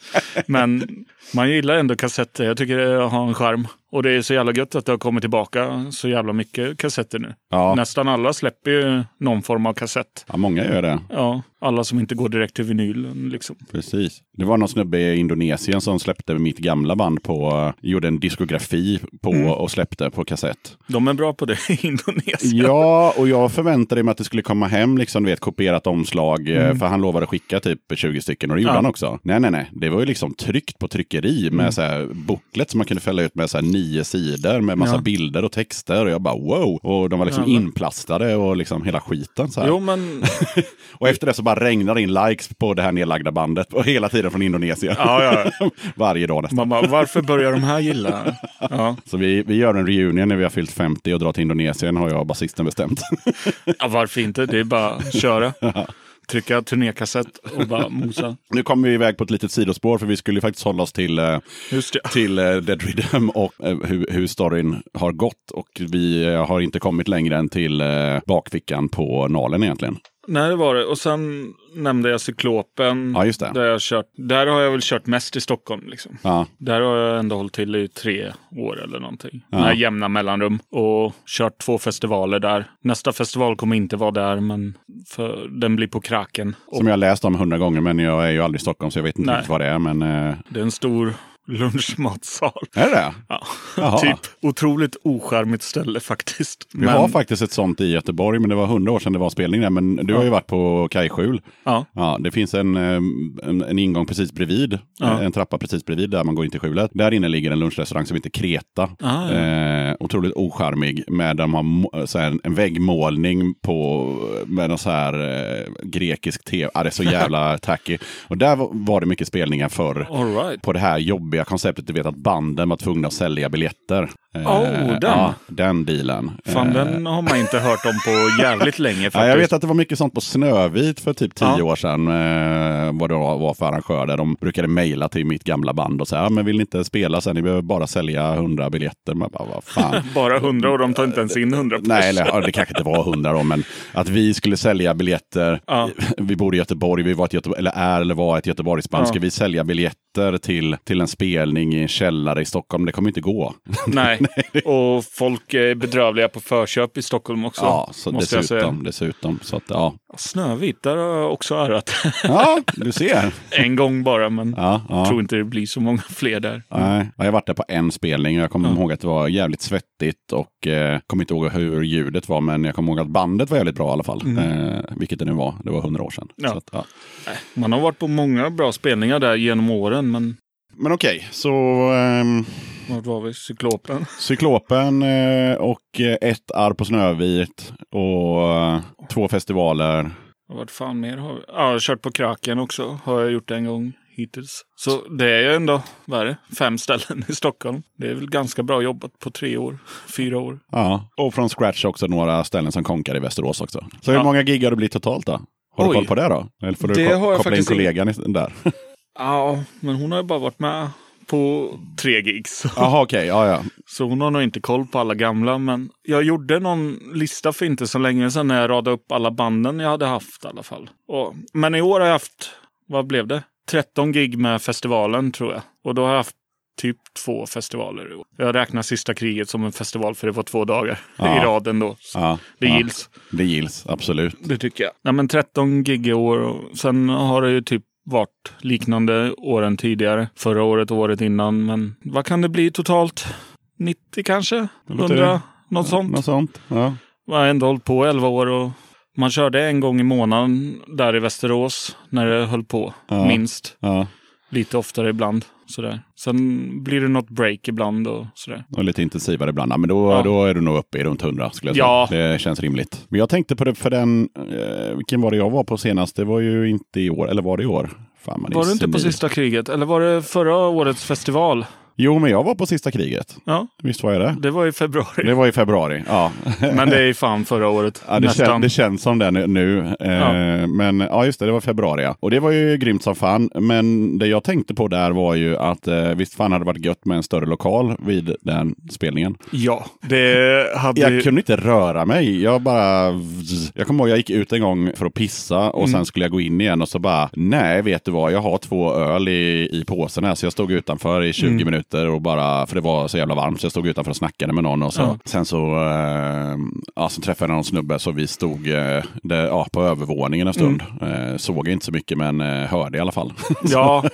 Men man gillar ändå kassetter. Jag tycker det har en charm. Och det är så jävla gött att det har kommit tillbaka så jävla mycket kassetter nu. Ja. Nästan alla släpper ju någon form av kassett. Ja, många gör det. Ja, alla som inte går direkt till vinyl. Liksom. Precis. Det var någon snubbe i Indonesien som släppte mitt gamla band på, gjorde en diskografi på och släppte på kassett. De är bra på det (laughs) i Indonesien. Ja, och jag förväntade mig att det skulle komma hem, liksom, du vet, kopierat omslag, eh, för han lovade skicka typ 20 stycken och det gjorde Ja. han också. Nej, nej, nej. Det var ju liksom tryckt på tryckeri med så här booklet som man kunde fälla ut med så här nio sidor med massa Ja. bilder och texter. Och jag bara wow! Och de var liksom Jävlar. inplastade och liksom hela skiten. Så här. Jo, men... (laughs) Och efter det så bara regnar det in likes på det här nedlagda bandet. Och hela tiden från Indonesien. Ja, ja. (laughs) Varje dag nästan. Bara, varför börjar de här gilla? (laughs) Ja. Så vi, vi gör en reunion när vi har fyllt 50 och drar till Indonesien har jag och basisten bestämt. (laughs) ja, varför inte? Det är bara att köra. Trycka turnékassett och bara mosa. nu kommer vi iväg på ett litet sidospår för vi skulle faktiskt hålla oss till, eh, till eh, Dead Rhythm och eh, hur, hur storyn har gått. Och vi har inte kommit längre än till bakfickan på Nalen egentligen. Nej, det var det. Och sen nämnde jag Cyklopen. Ja, just det. Där, jag kört, där har jag väl kört mest i Stockholm. Liksom. Ja, Där har jag ändå hållit till i tre år eller någonting. Ja. Med jämna mellanrum. Och kört två festivaler där. Nästa festival kommer inte vara där, men för den blir på Kraken. Och som jag läst om hundra gånger men jag är ju aldrig i Stockholm så jag vet inte Nej. riktigt vad det är. Men eh, det är en stor lunchmatsal. är det? Ja. Jaha. typ otroligt ocharmigt ställe faktiskt. Vi har faktiskt ett sånt i Göteborg, men det var hundra år sedan det var spelning där. Men du har ju varit på Kajskjul. ja. Ja, det finns en, eh, en, en ingång precis bredvid, Ja. en trappa precis bredvid där man går in till skjulet. Där inne ligger en lunchrestaurang som heter Kreta. Ah, ja. eh, otroligt ocharmig med de har så här, en väggmålning på, med någon så här eh, grekisk tv. Ah, det är så jävla (laughs) tacky. Och där var- det mycket spelningar förr. Right. På det här jobbiga konceptet, du vet att banden var tvungna att sälja biljetter. Eh, Oh, den. Ja, den dealen. Fan, Eh, den har man inte hört om på jävligt länge faktiskt. (laughs) Ja, jag vet att det var mycket sånt på Snövit för typ tio Ja. år sedan. Eh, vad det var för arrangör där de brukade mejla till mitt gamla band och säga, men vill ni inte spela sen? Ni behöver bara sälja hundra biljetter. Man bara, vad fan. (laughs) Bara hundra och de tar inte ens in hundra Nej, eller, ja, det kanske inte var hundra då, men att vi skulle sälja biljetter. Ja. Vi bor i Göteborg, vi var ett Göteborg, eller är eller var ett Göteborgsband. Ja. Ska vi sälja biljetter till, till en spelning i en källare i Stockholm? Det kommer inte gå. (laughs) (laughs) Nej, och folk är bedrövliga på förköp i Stockholm också. Ja, så måste jag säga. dessutom, dessutom. Så att, ja. Snövit, där har jag också örat. (laughs) ja, du ser. en gång bara, men Ja, ja. tror inte det blir så många fler där. Nej, jag har varit där på en spelning och jag kommer ihåg att det var jävligt svettigt och eh, kommer inte ihåg hur ljudet var men jag kommer ihåg att bandet var jävligt bra i alla fall. Eh, vilket det nu var, det var hundra år sedan. Ja. Att, ja. Man har varit på många bra spelningar där genom åren, men Men okej, så ehm, vart var vi? Cyklopen? (laughs) Cyklopen eh, och eh, ett arr på Snövit och eh, två festivaler. Och Vart fan mer har vi? Ja, jag har kört på Kraken också. Har jag gjort en gång hittills. Så det är ju ändå, vad är det? Fem ställen i Stockholm. Det är väl ganska bra jobbat på tre år, fyra år. Ja, och från scratch också några ställen som konkar i Västerås också. Så hur Ja. många gig har det blivit totalt då? Har du Oj. koll på det då? Eller får du Det ko- koppla in kollegan i- där? (laughs) Ja, men hon har ju bara varit med på tre gigs. Jaha, okej. Ja, ja. Så hon har nog inte koll på alla gamla. Men jag gjorde någon lista för inte så länge sedan när jag radade upp alla banden jag hade haft i alla fall. Och, men i år har jag haft, vad blev det? 13 gig med festivalen tror jag. Och då har jag haft typ två festivaler i år. Jag räknar sista kriget som en festival för det var två dagar Ja. i raden då. ja Det ja. gills. Det gills, absolut. Det tycker jag. Nej men 13 gig i år och sen har det ju typ varit liknande åren tidigare. Förra året och året innan. Men vad kan det bli totalt? 90 kanske? låter- 100? Något sånt. Något sånt. Ja. Jag har ändå hållit på 11 år och man körde en gång i månaden där i Västerås när det höll på. Ja. Minst. ja. Lite oftare ibland. Sådär. Sen blir det något break ibland och sådär. Och lite intensivare ibland. Ja, men då, Ja. då är du nog uppe i runt 100 skulle jag säga. Ja. Det känns rimligt. Men jag tänkte på det för den, eh, vilken var det jag var på senast? Det var ju inte i år, eller var det i år? Fan, Var du inte på sista kriget? Eller var det förra årets festival? Jo, men jag var på sista kriget. Ja, Visst var jag det? det var i februari. Det var i februari, ja. (laughs) Men det är ju fan förra året. Ja, det, kän, det känns som det nu. Eh, Ja. Men ja, just det, det var februari. Ja. Och det var ju grymt som fan. Men det jag tänkte på där var ju att eh, visst fan hade det varit gött med en större lokal vid den spelningen. Ja, det hade ju... Jag kunde inte röra mig. Jag bara... Jag kommer ihåg jag gick ut en gång för att pissa och Mm. sen skulle jag gå in igen och så bara, nej vet du vad, jag har två öl i, i påsen här. Så jag stod utanför i 20 Mm. minuter och bara, för det var så jävla varmt, så jag stod utanför och snackade med någon. Och så, Ja. Sen så, eh, ja, så träffade jag någon snubbe så vi stod eh, där, ja, på övervåningen en stund. Mm. Eh, såg inte så mycket men eh, hörde i alla fall. (laughs) Ja,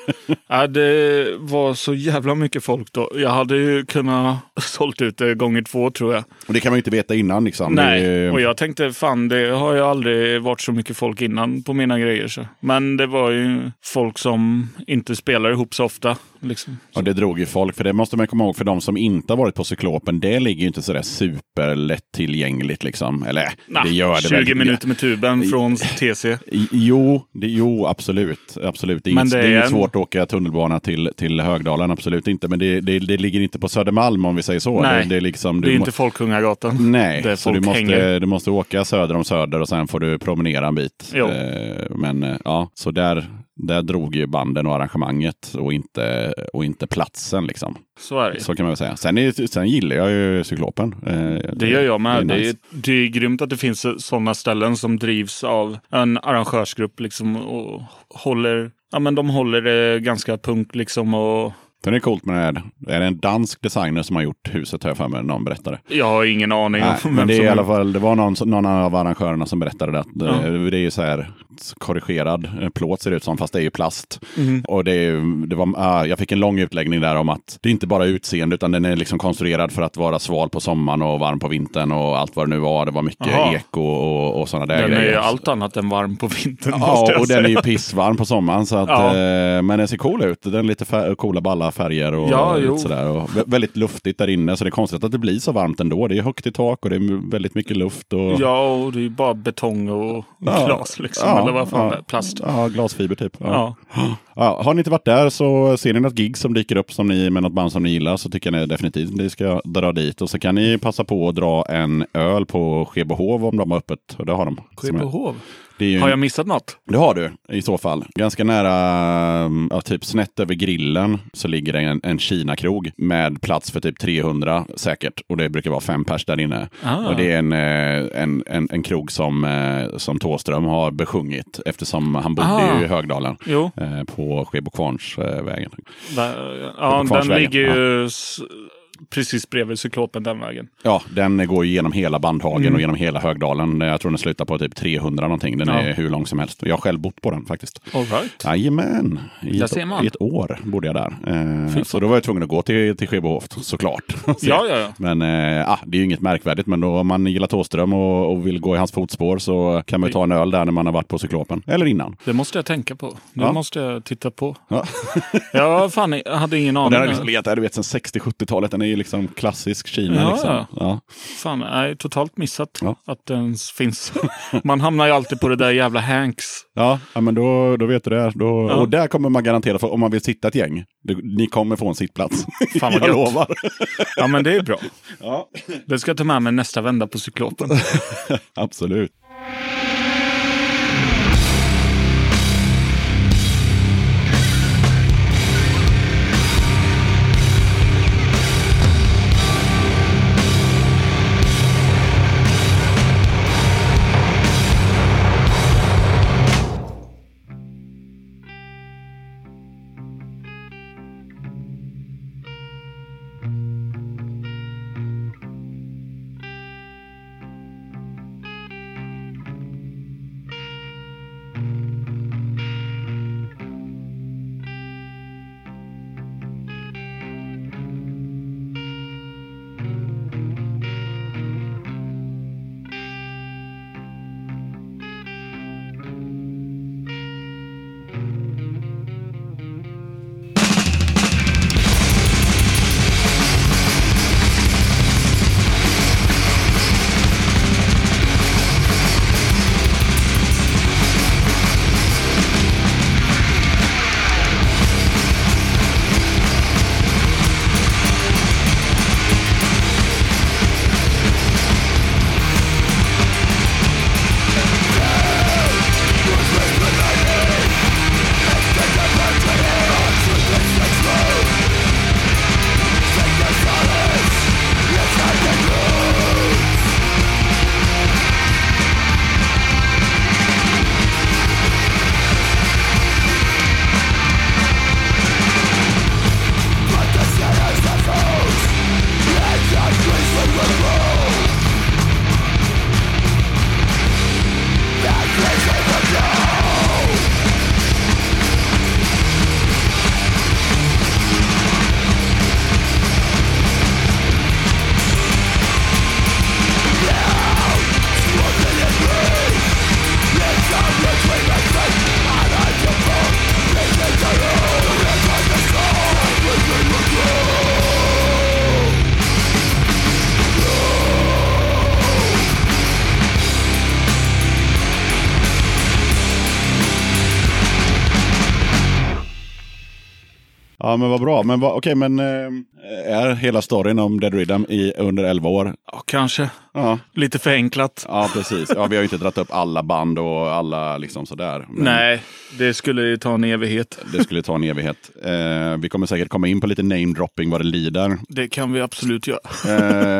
ja, det var så jävla mycket folk då. Jag hade ju kunnat (laughs) sålt ut det gånger två tror jag. och det kan man ju inte veta innan liksom. Nej, Det, och jag tänkte fan det har ju aldrig varit så mycket folk innan på mina grejer. Så. Men det var ju folk som inte spelar ihop så ofta. Liksom. Och det drog ju folk, för det måste man komma ihåg för de som inte har varit på Cyklopen, det ligger ju inte sådär superlätt tillgängligt liksom. Eller Nah, det gör det 20 väl. minuter med tuben från TC. Jo, det, jo absolut. absolut. Det är, inget, det det är är inget svårt att åka tunnelbana till, till Högdalen, absolut inte. Men det, det, det ligger inte på Södermalm om vi säger så. Nej, det, är, liksom, Det är inte Folkungagatan. Nej, där så du måste, hänger. du måste åka söder om Söder och sen får du promenera en bit. Jo. Eh, men eh, ja, så där, där drog ju banden och arrangemanget och inte, och inte platsen liksom. Så är det. Så kan man väl säga. Sen, är, sen gillar jag ju Cyklopen. Eh, Det gör jag med. Det Det är är, nice. det är grymt att det finns sådana ställen som drivs av en arrangörsgrupp liksom och håller, ja men de håller det ganska punkt liksom och Sen är det coolt med det här. Är det en dansk designer som har gjort huset har jag för mig någon berättade. jag har ingen aning Nej, (laughs) men det är i alla fall, det var någon, någon av arrangörerna som berättade det. Att Ja. eh, Det är ju så här korrigerad eh, plåt ser det ut som, fast det är ju plast. Mhm. Och det, det var, ah, jag fick en lång utläggning där om att det är inte bara utseende utan den är liksom konstruerad för att vara sval på sommaren och varm på vintern och allt vad det nu var. Det var mycket Jaha. eko och, och sådana där Den grejer. är ju allt annat än varm på vintern. Ja, och den är ju pissvarm på sommaren. Så att, Ja. eh, men den ser cool ut. Den är lite fär- coola balla färger och, Ja, jo. sådär. Och vä- väldigt luftigt där inne. Så det är konstigt att det blir så varmt ändå. Det är högt i tak och det är väldigt mycket luft. Och, Ja, och det är ju bara betong och Ja. glas liksom. Eller vad fan ja. det är. Plast. Ja, glasfiber typ. Ja. Ja. Ja, har ni inte varit där så ser ni något gig som dyker upp som ni, med något band som ni gillar så tycker jag ni definitivt ni ska dra dit. Och så kan ni passa på att dra en öl på Skebohov om de har öppet. Och det har de. Som ju Har jag missat något? Det har du i så fall. Ganska nära, ja, typ snett över grillen så ligger det en, en Kina-krog med plats för typ 300 säkert. Och det brukar vara fem pers där inne. Ah. Och det är en, eh, en, en, en krog som, eh, som Tåström har besjungit eftersom han bodde Ah. i Högdalen. Jo. eh, På Skebokvarnsvägen. Ja, den ligger ju s- precis bredvid cyklopen den vägen. Ja, den går ju genom hela Bandhagen Mm. och genom hela Högdalen. Jag tror den slutar på typ 300 någonting. Den Ja. är hur lång som helst. Jag har själv bott på den faktiskt. All right. Jajamän, i ett, i ett år bodde jag där. Eh, så då var jag tvungen att gå till, till Skebohof såklart. Så- (laughs) Ja, ja, ja. Men eh, ah, det är ju inget märkvärdigt. Men då, om man gillar Thåström och, och vill gå i hans fotspår så kan man ju ta en öl där när man har varit på Cyklopen. Eller innan. Det måste jag tänka på. Det Ja. måste jag titta på. Ja. Jag fan, jag hade ingen aning. den har liksom legat där du vet, sedan 60-70-talet. Den är ju liksom klassisk Kina. Ja, liksom. ja. Fan, jag är totalt missat Ja. att det ens finns. (laughs) Man hamnar ju alltid på det där jävla Hanks. Ja, ja, men då, då vet du det. Då, Ja. Och där kommer man garantera, för om man vill sitta ett gäng, ni kommer få en sittplats. (laughs) Fan vad (laughs) jag lovar. Ja, men det är bra. Ja, Det ska jag ta med mig nästa vända på cyklopen. absolut. Bra. Men vad- okej, men eh, är hela storyn om Dead Rhythm i under 11 år? Ja, kanske. Ja. Lite förenklat. Ja, precis. Ja, vi har ju inte dragit upp alla band och alla liksom sådär. Men Nej, det skulle ju ta en evighet. Det skulle ta en evighet. Eh, vi kommer säkert komma in på lite namedropping vad det lider. Det kan vi absolut göra.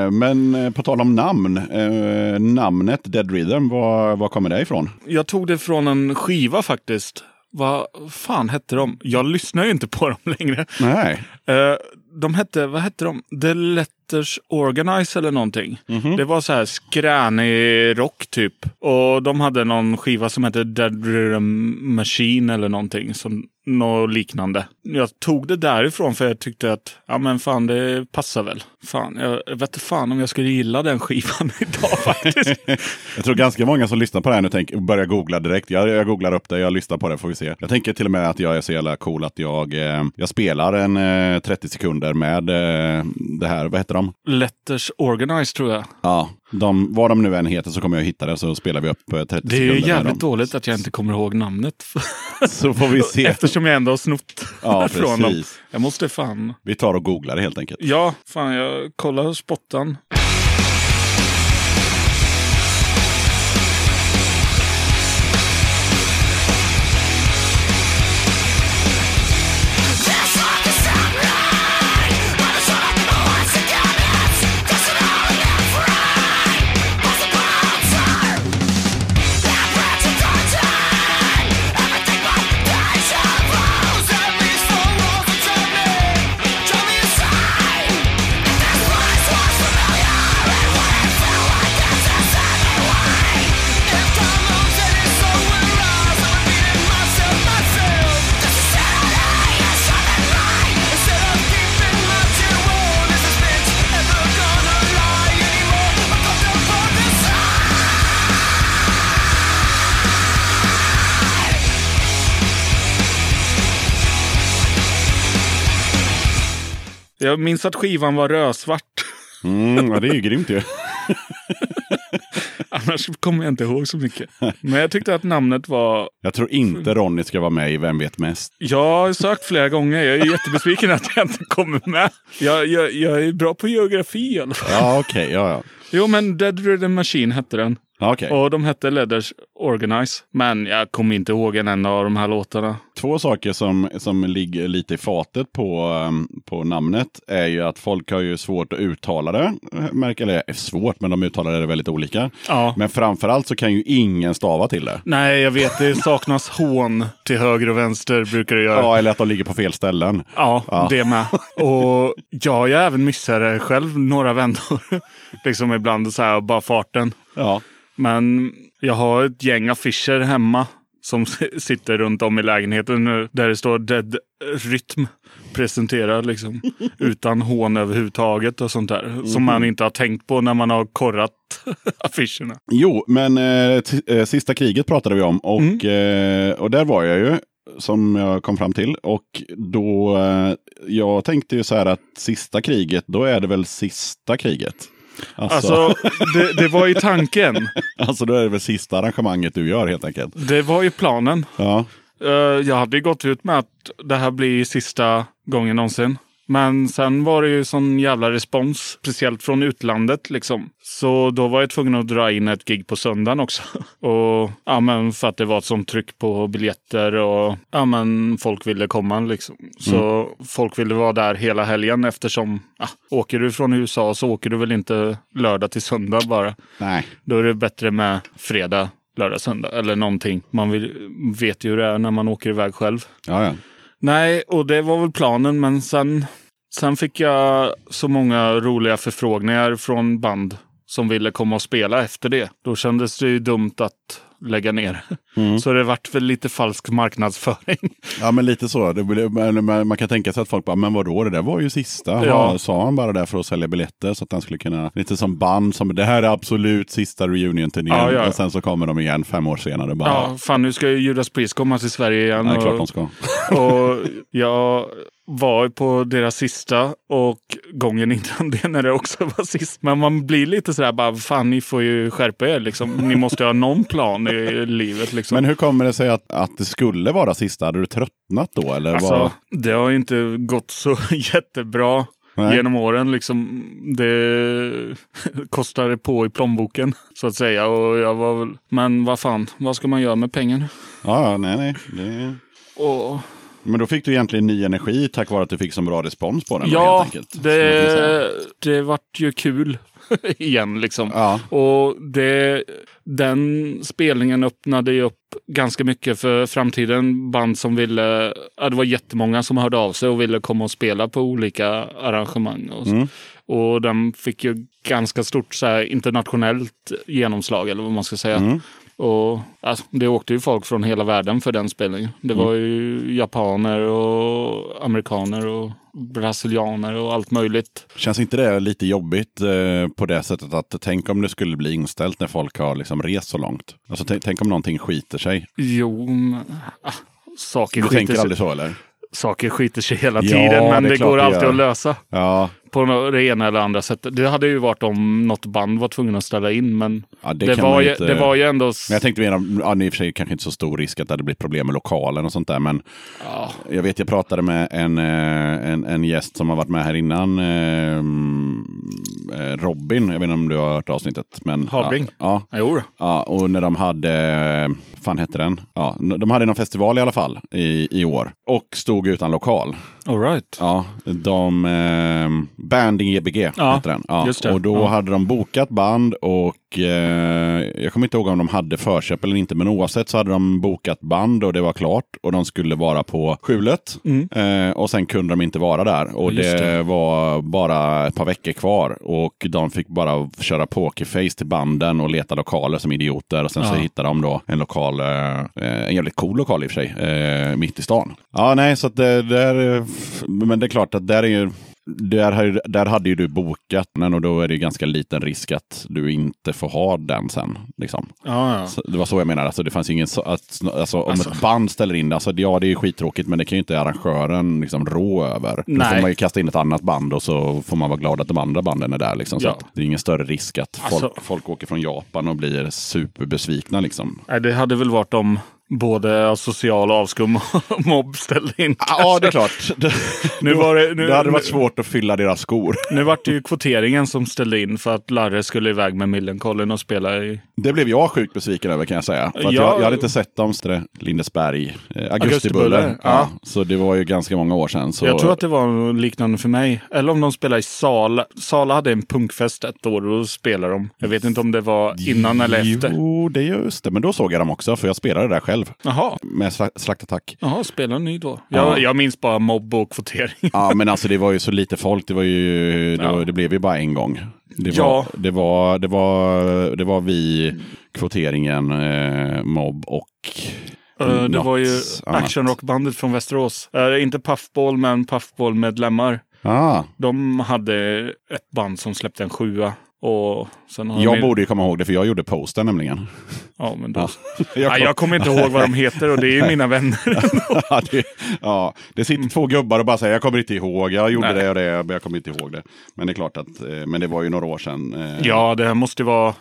Eh, men eh, på tal om namn. Eh, namnet Dead Rhythm, var, var kommer det ifrån? Jag tog det från en skiva faktiskt. Vad fan hette de? Jag lyssnar ju inte på dem längre. Nej. Eh, de hette, vad hette de? The Letters Organize eller någonting. Det var så här skränig rock typ. Och de hade någon skiva som hette Dead Rhythm Machine eller någonting. Som, något liknande. Jag tog det därifrån för jag tyckte att, ja men fan det passar väl. Fan, jag, vet inte fan om jag skulle gilla den skivan (laughs) idag faktiskt. (laughs) Jag tror ganska många som lyssnar på det här nu tänker, börjar googla direkt. Jag, jag googlar upp det, jag lyssnar på det får vi se. Jag tänker till och med att jag är så jävla cool att jag, eh, jag spelar en eh, 30 sekunder med eh, det här, vad heter de? Letters Organize tror jag. Ja, de, vad de nu än heter så kommer jag hitta det så spelar vi upp eh, 30 Det är ju sekunder jävligt dåligt att jag inte kommer ihåg namnet. Så får vi se. (laughs) Eftersom jag ändå har snott Ja, från dem. Jag måste fan... Vi tar och googlar helt enkelt. Ja, fan jag kollar spottan. Jag minns att skivan var rödsvart. Mm, ja, det är ju grymt ju. (laughs) Annars kommer jag inte ihåg så mycket. Men jag tyckte att namnet var... Jag tror inte Ronny ska vara med i Vem vet mest? Jag har sökt flera gånger. Jag är jättebesviken att jag inte kommer med. Jag, jag, jag är bra på geografi i alla fall. Ja, okej. ja, ja. Jo, men Dead Rhythm Machine hette den. Ja, okej. Och de hette Leathers Organize. Men jag kommer inte ihåg en enda av de här låtarna. Två saker som, som ligger lite i fatet på, um, på namnet är ju att folk har ju svårt att uttala det. Märker, eller är svårt, men de uttalar det väldigt olika. Ja. Men framförallt så kan ju ingen stava till det. Nej, jag vet. Det saknas (laughs) hån till höger och vänster brukar det göra. Ja, eller att de ligger på fel ställen. Ja, Ja. det med. Och jag har ju även missat det själv några vändor. (laughs) liksom ibland så här, bara farten. Ja. Men jag har ett gäng affischer hemma som (laughs) sitter runt om i lägenheten nu. Där det står Dead Rytm presenterad liksom. (laughs) Utan hån överhuvudtaget och sånt där. Som man inte har tänkt på när man har korrat (laughs) affischerna. Jo, men eh, eh, sista kriget pratade vi om och, eh, och där var jag ju. Som jag kom fram till. Och då, eh, jag tänkte ju så här att sista kriget, då är det väl sista kriget. Alltså, Alltså, det, det var ju tanken. (laughs) alltså då är det väl sista arrangemanget du gör helt enkelt. Det var ju planen. Ja, Eh, jag hade ju gått ut med att det här blir sista gången någonsin. Men sen var det ju sån jävla respons, speciellt från utlandet liksom. Så då var jag tvungen att dra in ett gig på söndagen också. (laughs) Och ja, men för att det var ett sånt tryck på biljetter och ja, men folk ville komma liksom. Så folk ville vara där hela helgen eftersom ja, åker du från USA så åker du väl inte lördag till söndag bara. nej. Då är det bättre med fredag, lördag, söndag eller någonting. Man vill, vet ju hur det är när man åker iväg själv. Ja, ja. Nej, och det var väl planen, men sen, sen fick jag så många roliga förfrågningar från band som ville komma och spela efter det. Då kändes det ju dumt att lägga ner. Så det vart väl lite falsk marknadsföring. ja, men lite så. Men man kan tänka sig att folk bara, men vadå, det där var ju sista. Ja. Ja. Sa han bara det för att sälja biljetter så att han skulle kunna, lite som band, som det här är absolut sista reunion-turnén. Ja, ja. Och sen så kommer de igen fem år senare. Bara, Ja, fan nu ska ju Judas Priest komma till Sverige igen. ja, är klart och- de ska. Och jag var på deras sista och gången innan det när det också var sist. Men man blir lite sådär bara, fan ni får ju skärpa er liksom. Ni måste ha någon plan i livet liksom. Men hur kommer det sig att, att det skulle vara sista? Hade du tröttnat då? Eller Alltså, vad? det har ju inte gått så (laughs) jättebra Nej. genom åren. Liksom, det kostade på i plånboken så att säga. Och jag var väl, men vad fan, vad ska man göra med pengarna? Ja, ja, nej, nej. Det... Och, Men då fick du egentligen ny energi tack vare att du fick så bra respons på den. ja, det, det vart ju kul (laughs) igen liksom. Ja. Och det, den spelningen öppnade ju upp ganska mycket för framtiden. Band som ville, ja, det var jättemånga som hörde av sig och ville komma och spela på olika arrangemang. Och. Mm. och den fick ju ganska stort så här, internationellt genomslag eller vad man ska säga. Mm. Och alltså, Det åkte ju folk från hela världen för den spelningen. Det var Mm. ju japaner och amerikaner och brasilianer och allt möjligt. Känns inte det lite jobbigt eh, på det sättet att tänk om det skulle bli inställt när folk har liksom rest så långt? Alltså tänk, om någonting skiter sig. Jo, men, ah, saker, Du skiter tänker sig, aldrig så eller? saker skiter sig hela Ja, tiden, men det det, går alltid att lösa Ja, på det ena eller andra sättet. Det hade ju varit om något band var tvungen att ställa in, men ja det, det, var, ju, inte... det var ju ändå... Men jag tänkte mer, ja, det är i och för sig kanske inte så stor risk att det hade blivit problem med lokalen och sånt där. Men Ja, jag vet, jag pratade med en, eh, en, en gäst som har varit med här innan. eh, eh, Robin, jag vet inte om du har hört avsnittet. Men, Habring? Ja, ja, jo ja, och när de hade, fan hette den? Ja, de hade någon festival i alla fall i, i år. Och stod utan lokal. All right. Ja, de, eh, Banding EBG Ja, heter den. Ja. Och då Ja. hade de bokat band och eh, jag kommer inte ihåg om de hade förköp eller inte, men oavsett så hade de bokat band och det var klart och de skulle vara på skjulet. Eh, och sen kunde de inte vara där och Mm. Det, det. var bara ett par veckor kvar och de fick bara köra pokerface till banden och leta lokaler som idioter och sen så Ja. hittade de då en lokal, eh, en jävligt cool lokal i och för sig, eh, mitt i stan. Ja, nej, så att det, där, men det är klart att där är ju där, där hade ju du bokat den och då är det ju ganska liten risk att du inte får ha den sen. Liksom. Ja, ja. Det var så jag menade. Alltså, det fanns ingen alltså, om Alltså. ett band ställer in alltså, ja det är skittråkigt men det kan ju inte arrangören liksom, rå över. Då får Nej. man ju kasta in ett annat band och så får man vara glad att de andra banden är där. Liksom, så Ja. det är ingen större risk att folk, Alltså. folk åker från Japan och blir superbesvikna. Liksom. Nej, det hade väl varit om både social avskum och (laughs) mobb ställde in. Ja, det är klart. Det, (laughs) Nu var det- nu- det hade varit svårt att fylla deras skor. Nu vart det ju kvoteringen som ställde in för att Larre skulle iväg med Millencolin och spela i... Det blev jag sjukt besviken över kan jag säga. Ja. jag, jag hade inte sett dem, så det- Lindesberg, eh, Augustibuller. Ja. ja. Så det var ju ganska många år sedan. Så... Jag tror att det var liknande för mig. Eller om de spelade i Sala. Sala hade en punkfest ett år och då spelade de. Jag vet inte om det var innan eller efter. Jo, det är just det. Men då såg jag dem också, för jag spelade där själv. Jaha, Med sla- slaktattack. Jaha spelade ni då? Ja. Jag, jag minns bara mobb och kvotering. Ja, men (laughs) alltså det var ju så lite folk. Det, var ju, det, var, det blev ju bara en gång. Det var, Ja. det var, det var, det var vi, kvoteringen, eh, mobb och Eh, det var ju actionrockbandet från Västerås. Eh, inte Puffball, men Puffball-medlemmar. Ah, De hade ett band som släppte en sjua. Och jag de... borde ju komma ihåg det, för jag gjorde posten nämligen. Ja, men då... Ja. jag, jag kommer inte ihåg vad de heter och det är ju mina vänner. (laughs) ja, det, ja, det sitter två gubbar och bara säger jag kommer inte ihåg, jag gjorde Nej. det och det, men jag kommer inte ihåg det. Men det är klart att, eh, men det var ju några år sedan. eh, ja, det här måste ju vara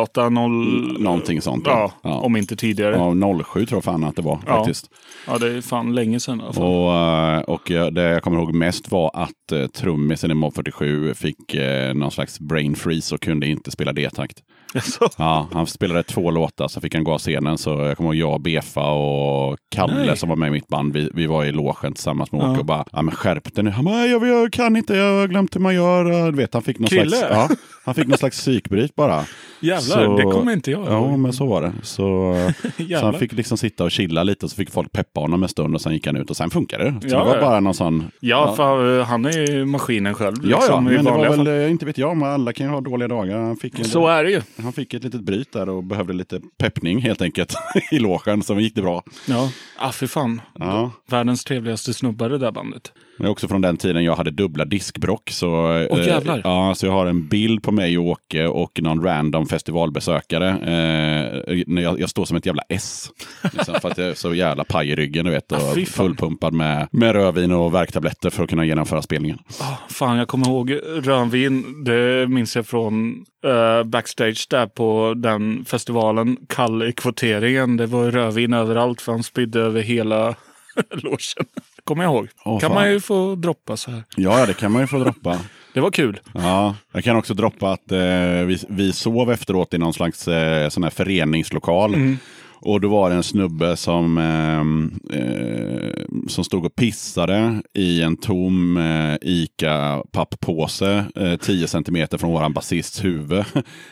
08, 0... Någonting sånt. Ja, ja. om inte tidigare. Ja, 07 tror jag fan att det var Ja. faktiskt. Ja, det är fan länge sedan fall. Och, eh, och jag- det jag kommer ihåg mest var att trummisen i Mob 47 fick uh, någon slags brain freeze och kunde inte inte spela D-takt. Alltså, Ja, han spelade två låtar, så fick han gå av scenen. Så jag kommer ihåg jag, Befa och Kalle Nej. som var med i mitt band. Vi, vi var i logen tillsammans med Åke Ja. och bara, ja men skärp dig nu. Han bara, jag, jag kan inte, jag har glömt hur man gör. Du vet, han fick någon Krille? slags, ja, han fick någon slags psykbryt bara. jävlar, Så- det kommer inte jag Ja, men så var det. Så, (laughs) så han fick liksom sitta och chilla lite och så fick folk peppa honom en stund och sen gick han ut och sen funkade det. Så Ja, det var ja. bara någon sån... Ja, för eh, han är ju maskinen själv. Ja, ja, liksom, i men det var vanliga väl, fall. eh, inte vet jag, men alla kan ju ha dåliga dagar. Han fick, Så är det ju. Han fick ett litet bryt där och behövde lite peppning helt enkelt (laughs) i logen, så gick det bra. Ja, ah, för fan. Ja. Världens trevligaste snubbar det där bandet. Det är också från den tiden jag hade dubbla diskbrock. Så, Åh, eh, ja, så jag har en bild på mig och Åke och någon random festivalbesökare. Eh, när jag, jag står som ett jävla S. Liksom, för att jag är så jävla paj i ryggen du vet, och Ah, fy fan. fullpumpad med, med rödvin och värktabletter för att kunna genomföra spelningen. Ah, fan, jag kommer ihåg rödvin. Det minns jag från eh, backstage där på den festivalen. Kall i kvoteringen. Det var rödvin överallt för han spydde över hela (laughs) logen. Kommer jag ihåg. Åh, kan fan. man ju få droppa så här. Ja, det kan man ju få droppa. (laughs) Det var kul. Ja, jag kan också droppa att eh, vi, vi sov efteråt i någon slags eh, sån här föreningslokal. Och då var det en snubbe som, eh, eh, som stod och pissade i en tom eh, ICA-papppåse eh, 10 centimeter från våran basists huvud.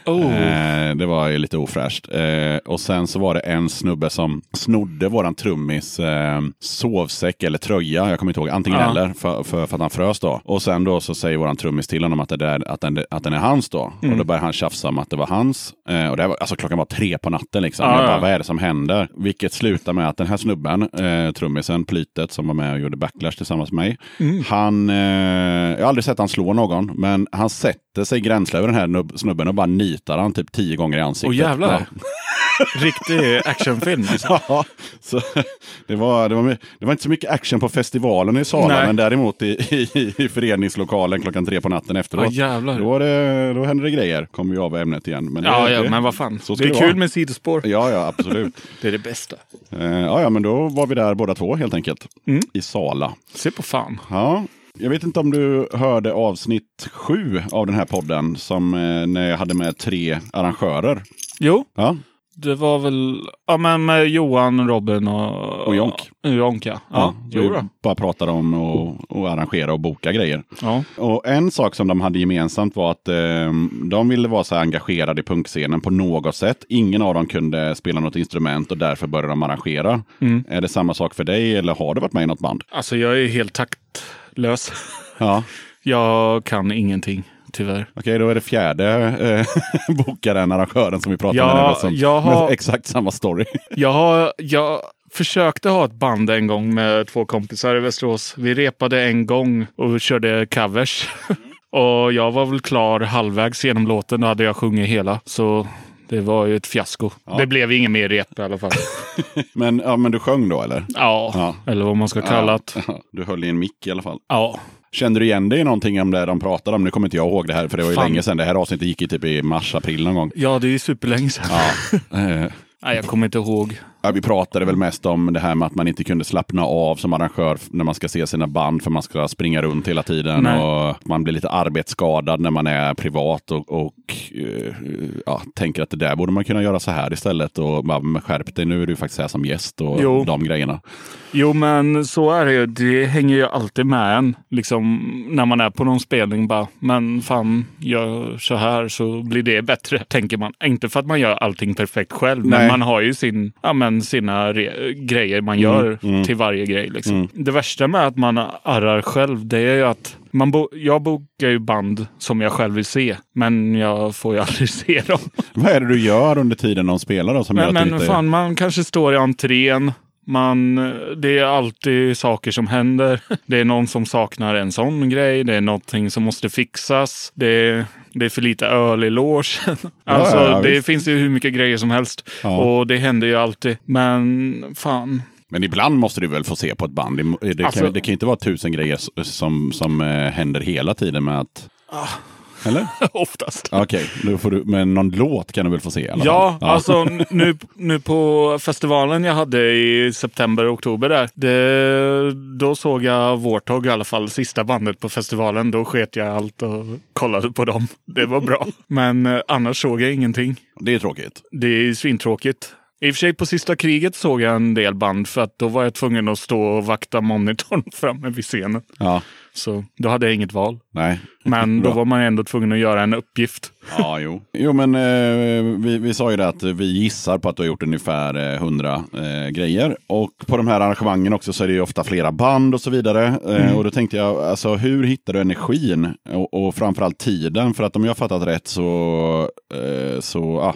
Oh. Eh, det var ju lite ofräscht. Eh, och sen så var det en snubbe som snodde våran trummis eh, sovsäck eller tröja, jag kommer inte ihåg, antingen Ja. eller, för, för, för att han frös då. Och sen då så säger våran trummis till honom att, det där, att, den, att den är hans då. Mm. Och då börjar han tjafsa om att det var hans. Eh, och det var, alltså klockan var tre på natten liksom. Ja, jag bara, vad är det som händer? Vilket slutar med att den här snubben, eh, trummisen, Plytet, som var med och gjorde Backlash tillsammans med mig. Mm. Han, eh, jag har aldrig sett han slå någon, men han sätter sig gränsle över den här nubb- snubben och bara nitar han typ tio gånger i ansiktet. Åh jävlar. Ja. (laughs) Riktig actionfilm. Liksom. (laughs) Ja, så det, var, det, var, det var inte så mycket action på festivalen i Sala, Nej. men däremot i, i, i föreningslokalen klockan tre på natten efteråt. Ja. Då, det, då hände det grejer. Kommer vi av ämnet igen. Men det, Ja, ja, det, men vad fan. så Det är det kul vara. med sidospår. Ja, ja, absolut. (laughs) Det är det bästa. Eh, ja, ja, men då var vi där båda två helt enkelt. Mm. I Sala. Se på fan. Ja, jag vet inte om du hörde avsnitt sju av den här podden som eh, när jag hade med tre arrangörer. Jo, Ja, det var väl ja, men med Johan, Robin och... Och Jonk. Jonk, ja. ja, Ja, vi bara pratade om att att arrangera och boka grejer. Ja. Och en sak som de hade gemensamt var att eh, de ville vara så här engagerade i punkscenen på något sätt. Ingen av dem kunde spela något instrument och därför började de arrangera. Mm. Är det samma sak för dig eller har du varit med i något band? Alltså jag är helt taktlös. Ja, (laughs) Jag kan ingenting, tyvärr. okej då är det fjärde eh, (laughs) bokaren, arrangören som vi pratade Ja, med. nu, Som, jag har- (laughs) exakt samma story. (laughs) Jag, har, jag försökte ha ett band en gång med två kompisar i Västerås. Vi repade en gång och körde covers. och jag var väl klar halvvägs genom låten. Då hade jag sjungit hela. Så det var ju ett fiasko. Det blev ingen mer rep i alla fall. Men, ja, men du sjöng då eller? Ja, Ja. eller vad man ska kalla det. Ja, du höll i en mick i alla fall. Ja. Kände du igen dig i någonting om det de pratade om? Nu kommer inte jag ihåg det här för det var ju Fan. länge sedan. Det här avsnittet gick ju typ i mars, april någon gång. ja, det är ju superlänge sedan. Ja. (laughs) Eh, Nej, jag kommer inte ihåg. Ja, vi pratade väl mest om det här med att man inte kunde slappna av som arrangör när man ska se sina band för man ska springa runt hela tiden. Nej. Och man blir lite arbetsskadad när man är privat och, och eh, ja, tänker att det där borde man kunna göra så här istället. Och bara, skärp dig, nu är du faktiskt här som gäst och Jo. de grejerna. Jo, men så är det ju. Det hänger ju alltid med en. Liksom när man är på någon spelning bara, men fan, gör så här så blir det bättre, (laughs) tänker man. Inte för att man gör allting perfekt själv, Nej. men man har ju sin, ja, men sina re- grejer man gör till varje grej. Liksom. Det värsta med att man arrar själv, det är ju att man bo- jag bokar ju band som jag själv vill se, men jag får ju (laughs) aldrig se dem. Vad är det du gör under tiden de spelar då? Som gör Men, fan, man kanske står i entrén. Man, det är alltid saker som händer. (laughs) Det är någon som saknar en sån grej. Det är någonting som måste fixas. Det är, det är för lite öl i logen. (laughs) Alltså, ja, det visst. finns ju hur mycket grejer som helst. Ja. Och det händer ju alltid. Men fan. Men ibland måste du väl få se på ett band? Det, det, Alltså- kan, det kan ju inte vara tusen grejer som, som eh, händer hela tiden med att... Ah. Eller? (laughs) Oftast. Okej, du, men någon låt kan du väl få se alla Ja, fall? alltså nu, nu på festivalen jag hade i september, oktober där. Det, då såg jag Warthog i alla fall, sista bandet på festivalen. Då sket jag allt och kollade på dem. Det var bra. (laughs) Men eh, annars såg jag ingenting. Det är tråkigt. Det är svintråkigt. I och för sig på sista kriget såg jag en del band för att då var jag tvungen att stå och vakta monitorn (laughs) framme vid scenen. Ja, Så då hade jag inget val. Nej. Men då var man ändå tvungen att göra en uppgift. Ja, jo. Jo, men eh, vi, vi sa ju det att vi gissar på att du har gjort ungefär eh, 100 eh, grejer. Och på de här arrangemangen också så är det ju ofta flera band och så vidare. Eh, Och då tänkte jag, alltså hur hittar du energin och, och framförallt tiden? För att om jag har fattat rätt så, eh, så ja,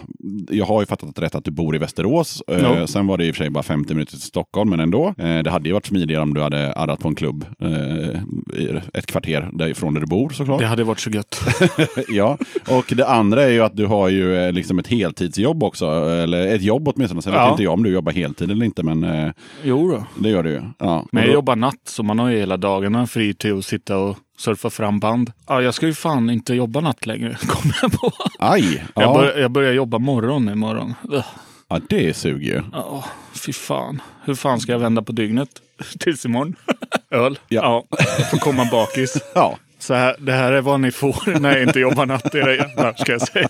jag har ju fattat rätt att du bor i Västerås. Eh, Ja. Sen var det i och för sig bara 50 minuter till Stockholm, men ändå. Eh, det hade ju varit smidigare om du hade arrat på en klubb eh, ett kvarter därifrån där du bor såklart. Det hade varit så gött. (laughs) ja, och det andra är ju att du har ju eh, liksom ett heltidsjobb också. Eller ett jobb åtminstone. Sen vet Ja. inte jag om du jobbar heltid eller inte, men eh, Jo då. det gör du ju. Ja. Men jag då- jobbar natt så man har ju hela dagarna fri till att sitta och surfa fram band. Ja, jag ska ju fan inte jobba natt längre, (laughs) kommer jag på. Aj! Jag, Ja, bör, jag börjar jobba morgon imorgon. Ugh. ja, det suger ju. Ja, fy fan. Hur fan ska jag vända på dygnet? (laughs) Tills imorgon. Öl. Ja. Ja. jag får komma bakis. Ja. Så här, det här är vad ni får (laughs) när jag inte jobbar natt, era jävlar, ska jag säga.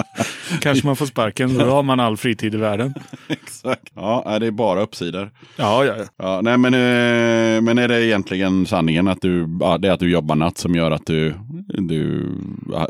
(laughs) Kanske man får sparken, då har man all fritid i världen. (laughs) Exakt. Ja, det är bara uppsidor. Ja, ja, ja. Ja, nej, men, eh, men är det egentligen sanningen att du, ja, det är att du jobbar natt som gör att du, du,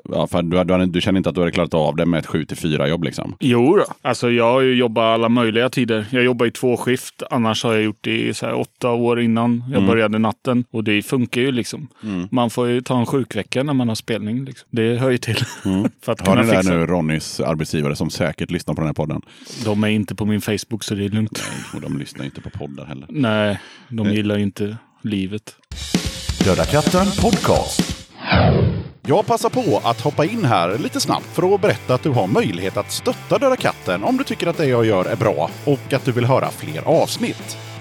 ja, för du, du, du känner inte att du hade klarat av det med ett 7 till 4 jobb liksom? Jo då. Alltså jag har ju jobbat alla möjliga tider. Jag jobbar i två skift. Annars har jag gjort det i så här åtta år innan jag började natten. Och det funkar ju liksom. Man får ju ta en sjukvecka när man har spelning. Liksom. Det hör ju till. (laughs) För att Har kunna ni där fixa. nu Ronnys arbetsgivare som säkert lyssnar på den här podden? De är inte på min Facebook så det är lugnt. Och de lyssnar inte på poddar heller. Nej, de gillar ju inte livet. Döda katten podcast. Jag passar på att hoppa in här lite snabbt för att berätta att du har möjlighet att stötta Döda katten om du tycker att det jag gör är bra och att du vill höra fler avsnitt.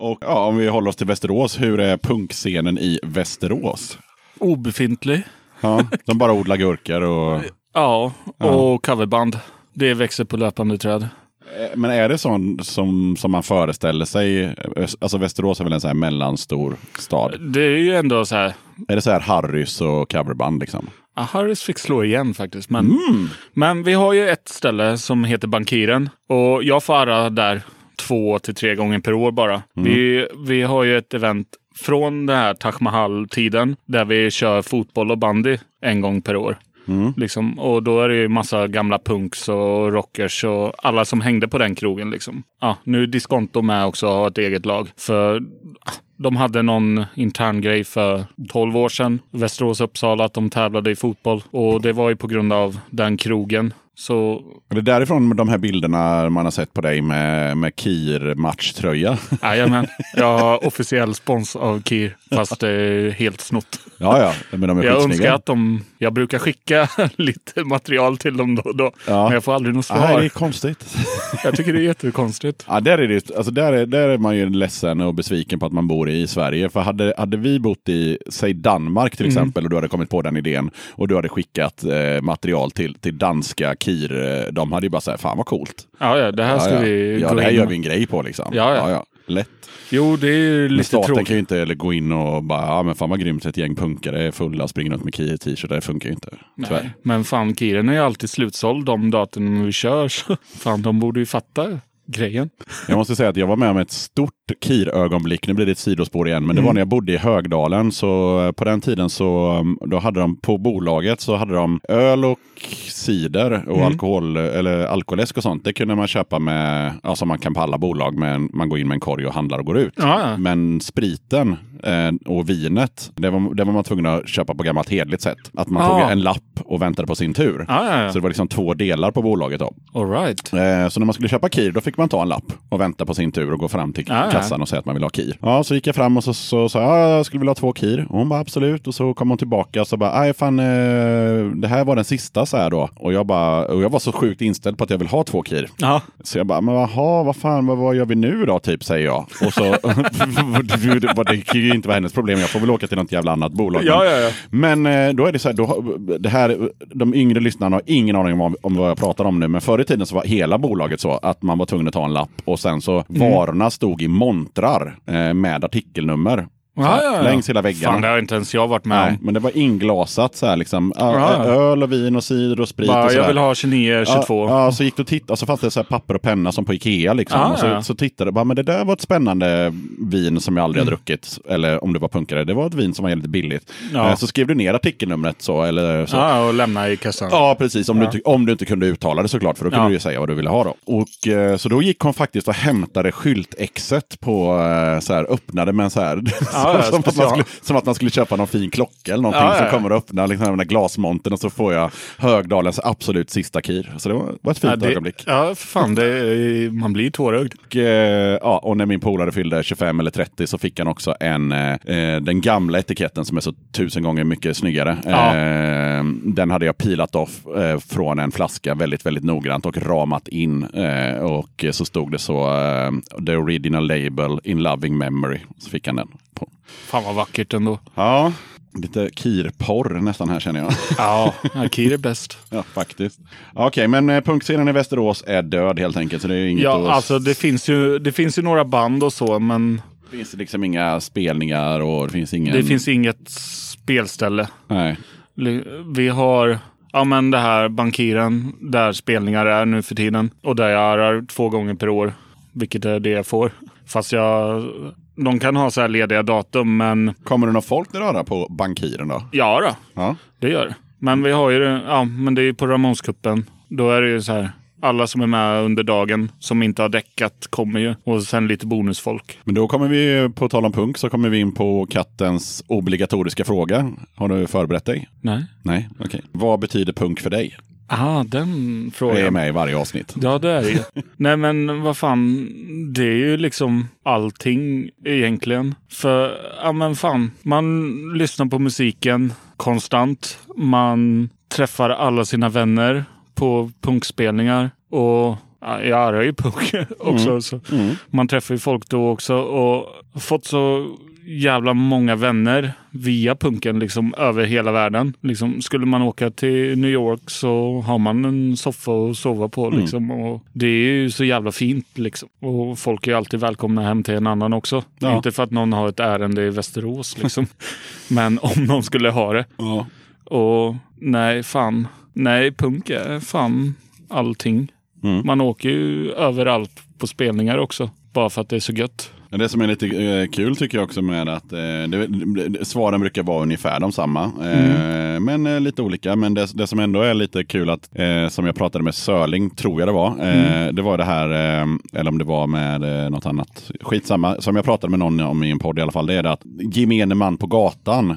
och ja, om vi håller oss till Västerås, hur är punkscenen i Västerås? Obefintlig. Ja, de bara odlar gurkor och... Ja, och coverband. Det växer på löpande träd. Eh, Men är det sån som, som man föreställer sig? Alltså Västerås är väl en sån här mellanstor stad? Det är ju ändå så här. Är det så här Harrys och coverband liksom? Ja, Harris fick slå igen faktiskt. Men, men vi har ju ett ställe som heter Bankiren. Och jag får där två till tre gånger per år bara. Vi, vi har ju ett event från den här Taj Mahal-tiden där vi kör fotboll och bandy en gång per år. Liksom. Och då är det ju massa gamla punks och rockers och alla som hängde på den krogen. Liksom. Ja, nu är Disconto med också och har ett eget lag. För ah, de hade någon intern grej för 12 år sedan. Västerås-Uppsala, att de tävlade i fotboll. Och det var ju på grund av den krogen. Så Är det därifrån de här bilderna man har sett på dig med, med Kir matchtröja? (laughs) jajamän, jag har officiell spons av Kir. Fast det är helt snott. ja, ja, men de är Jag önskar att de... Jag brukar skicka (laughs) lite material till dem då och då. Ja. Men jag får aldrig något Nej, det är svar. konstigt. (laughs) Jag tycker det är jättekonstigt. Ja, där är, det, alltså där, är, där är man ju ledsen och besviken på att man bor i Sverige. För hade, hade vi bott i, säg Danmark till exempel, och du hade kommit på den idén och du hade skickat eh, material till, till danska KIR, eh, de hade ju bara sagt, fan vad coolt. Ja, ja, det här ska ja, ja. vi ja, gå det här in gör vi en grej på liksom. Ja, ja. Lätt. Jo, det är ju Men lite staten tråkigt. kan ju inte eller gå in och bara, ja men fan vad grymt, ett gäng punkare är fulla och springer runt med KIR t-shirt. Det funkar ju inte. Tyvärr. Nej. Men fan, Kiren är ju alltid slutsåld de datum vi kör. Så (laughs) fan, de borde ju fatta grejen. Jag måste säga att jag var med om ett stort KIR-ögonblick. Nu blir det ett sidospår igen, men det var när jag bodde i Högdalen. Så eh, på den tiden så um, då hade de på bolaget så hade de öl och cider och alkohol eller alkoläsk och sånt. Det kunde man köpa med, som man kan på alla bolag, men man går in med en korg och handlar och går ut. Ja. Men spriten och vinet, det var, det var man tvungen att köpa på gammalt hedligt sätt. Att man Ja. tog en lapp och väntade på sin tur. Ja, ja, ja. Så det var liksom två delar på bolaget. Då. All right. Eh, Så när man skulle köpa KIR då fick man ta en lapp och vänta på sin tur och gå fram till ja. kassan och säga att man vill ha kir. Ja, så gick jag fram och så sa så, ja, jag skulle vilja ha två kir. Och hon bara absolut. Och så kom hon tillbaka och så bara, nej fan, eh, det här var den sista så här då. Och jag, bara, och jag var så sjukt inställd på att jag vill ha två kir. Ja. Så jag bara, men jaha, vad fan, vad, vad gör vi nu då? Typ säger jag. Och så, (laughs) ju inte vara hennes problem. Jag får väl åka till något jävla annat bolag. Ja, ja, ja. Men eh, då är det så här, då, det här, de yngre lyssnarna har ingen aning om, om vad jag pratar om nu. Men förr i tiden så var hela bolaget så att man var tvungen att ta en lapp och sen så Mm. varorna stod i montrar eh, med artikelnummer. Här, Ja, ja. Längs hela väggarna. Fan, det har inte ens jag varit med Nej, om. men det var inglasat så här liksom. Ja. Öl och vin och cider och sprit Bara, och så jag där. vill ha 29, 22. Ja, ja, så gick du och tittade och så fanns det så här papper och penna som på Ikea. Liksom. Ah, och så, ja. så tittade bara, men det där var ett spännande vin som jag aldrig Mm. har druckit. Eller om det var punkare, det var ett vin som var väldigt billigt. Ja. Eh, Så skrev du ner artikelnumret så. Eller så. Ja, och lämna i kassan. Ja, precis. Om, Du om du inte kunde uttala det såklart, för då kunde du ju säga vad du ville ha. Då. Och, eh, så då gick hon faktiskt och hämtade skyltexet på, eh, så här, öppnade med en så här, ja, som, att skulle, som att man skulle köpa någon fin klocka eller någonting Ja, som kommer att öppna liksom, den där glasmonten och så får jag Högdalens absolut sista kir. Så det var, var ett fint Ja, det, ögonblick. ja, fan. Det, man blir tårögd. Och, eh, ja, och när min polare fyllde 25 eller 30 så fick han också en, eh, eh, den gamla etiketten som är så tusen gånger mycket snyggare. Ja. Eh, den hade jag pilat off eh, från en flaska väldigt, väldigt noggrant och ramat in. Eh, och så stod det så, the original label in loving memory. Så fick han den. På. Fan vad vackert ändå. Ja, lite kirporr nästan här känner jag. (laughs) Ja, Akir är bäst. (laughs) ja, faktiskt. Okej, men eh, punkscenen i Västerås är död helt enkelt. Så det är inget Ja, att... alltså det finns, ju, det finns ju några band och så, men Det finns liksom inga spelningar och det finns ingen... det finns inget spelställe. Nej. Vi har ja, men det här Bankiren, där spelningar är nu för tiden. Och där jag arrar två gånger per år, vilket är det jag får. Fast jag... De kan ha så här lediga datum, men Kommer det någon folk där röra på bankiren då? ja då, Ja. det gör det. Men vi har ju ja, men det är ju på Ramonskuppen. Då är det ju så här, alla som är med under dagen som inte har däckat kommer ju. Och sen lite bonusfolk. Men då kommer vi, på tal om punk, så kommer vi in på kattens obligatoriska fråga. Har du förberett dig? Nej. Nej, okej. Vad betyder punk för dig? Ah, den Det frågan. är med i varje avsnitt. Ja, det är det. (laughs) Nej, men vad fan. Det är ju liksom allting egentligen. För, ja men fan. Man lyssnar på musiken konstant. Man träffar alla sina vänner på punkspelningar. Och ja, jag är ju punk (laughs) också. Så Man träffar ju folk då också. Och fått så jävla många vänner via punken liksom över hela världen. Liksom, skulle man åka till New York så har man en soffa att sova på. Liksom, och det är ju så jävla fint. Liksom. Och folk är alltid välkomna hem till en annan också. Ja. Inte för att någon har ett ärende i Västerås. Liksom. (laughs) Men om någon skulle ha det. Ja. Och nej, fan. Nej, punk är fan allting. Mm. Man åker ju överallt på spelningar också. Bara för att det är så gött. Men Det som är lite eh, kul tycker jag också med att eh, det, svaren brukar vara ungefär de samma. Eh, Men eh, lite olika. Men det, det som ändå är lite kul att, som jag pratade med Sörling, tror jag det var. Eh, Det var det här, eller om det var med eh, något annat. Skitsamma, som jag pratade med någon om i en podd i alla fall. Det är det att gemene man på gatan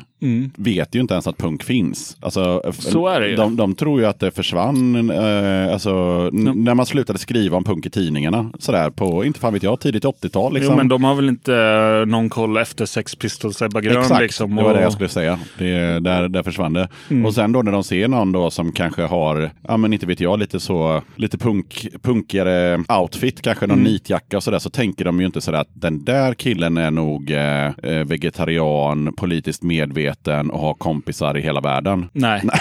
vet ju inte ens att punk finns. Alltså, Så är det ju. De, de tror ju att det försvann, eh, alltså, n- när man slutade skriva om punk i tidningarna. Sådär på, inte fan vet jag, tidigt 80-tal. Liksom. Jo, men de har väl inte eh, någon koll efter Sex Pistols Ebba Grön? Exakt, liksom, det var det och- Mm. jag skulle säga. Det, där, där försvann det. Och sen då när de ser någon då som kanske har, ja men inte vet jag, lite så, lite punk, punkigare outfit, kanske Mm. någon nitjacka och sådär, så tänker de ju inte sådär att den där killen är nog eh, eh, vegetarian, politiskt medveten och har kompisar i hela världen. Nej. (laughs)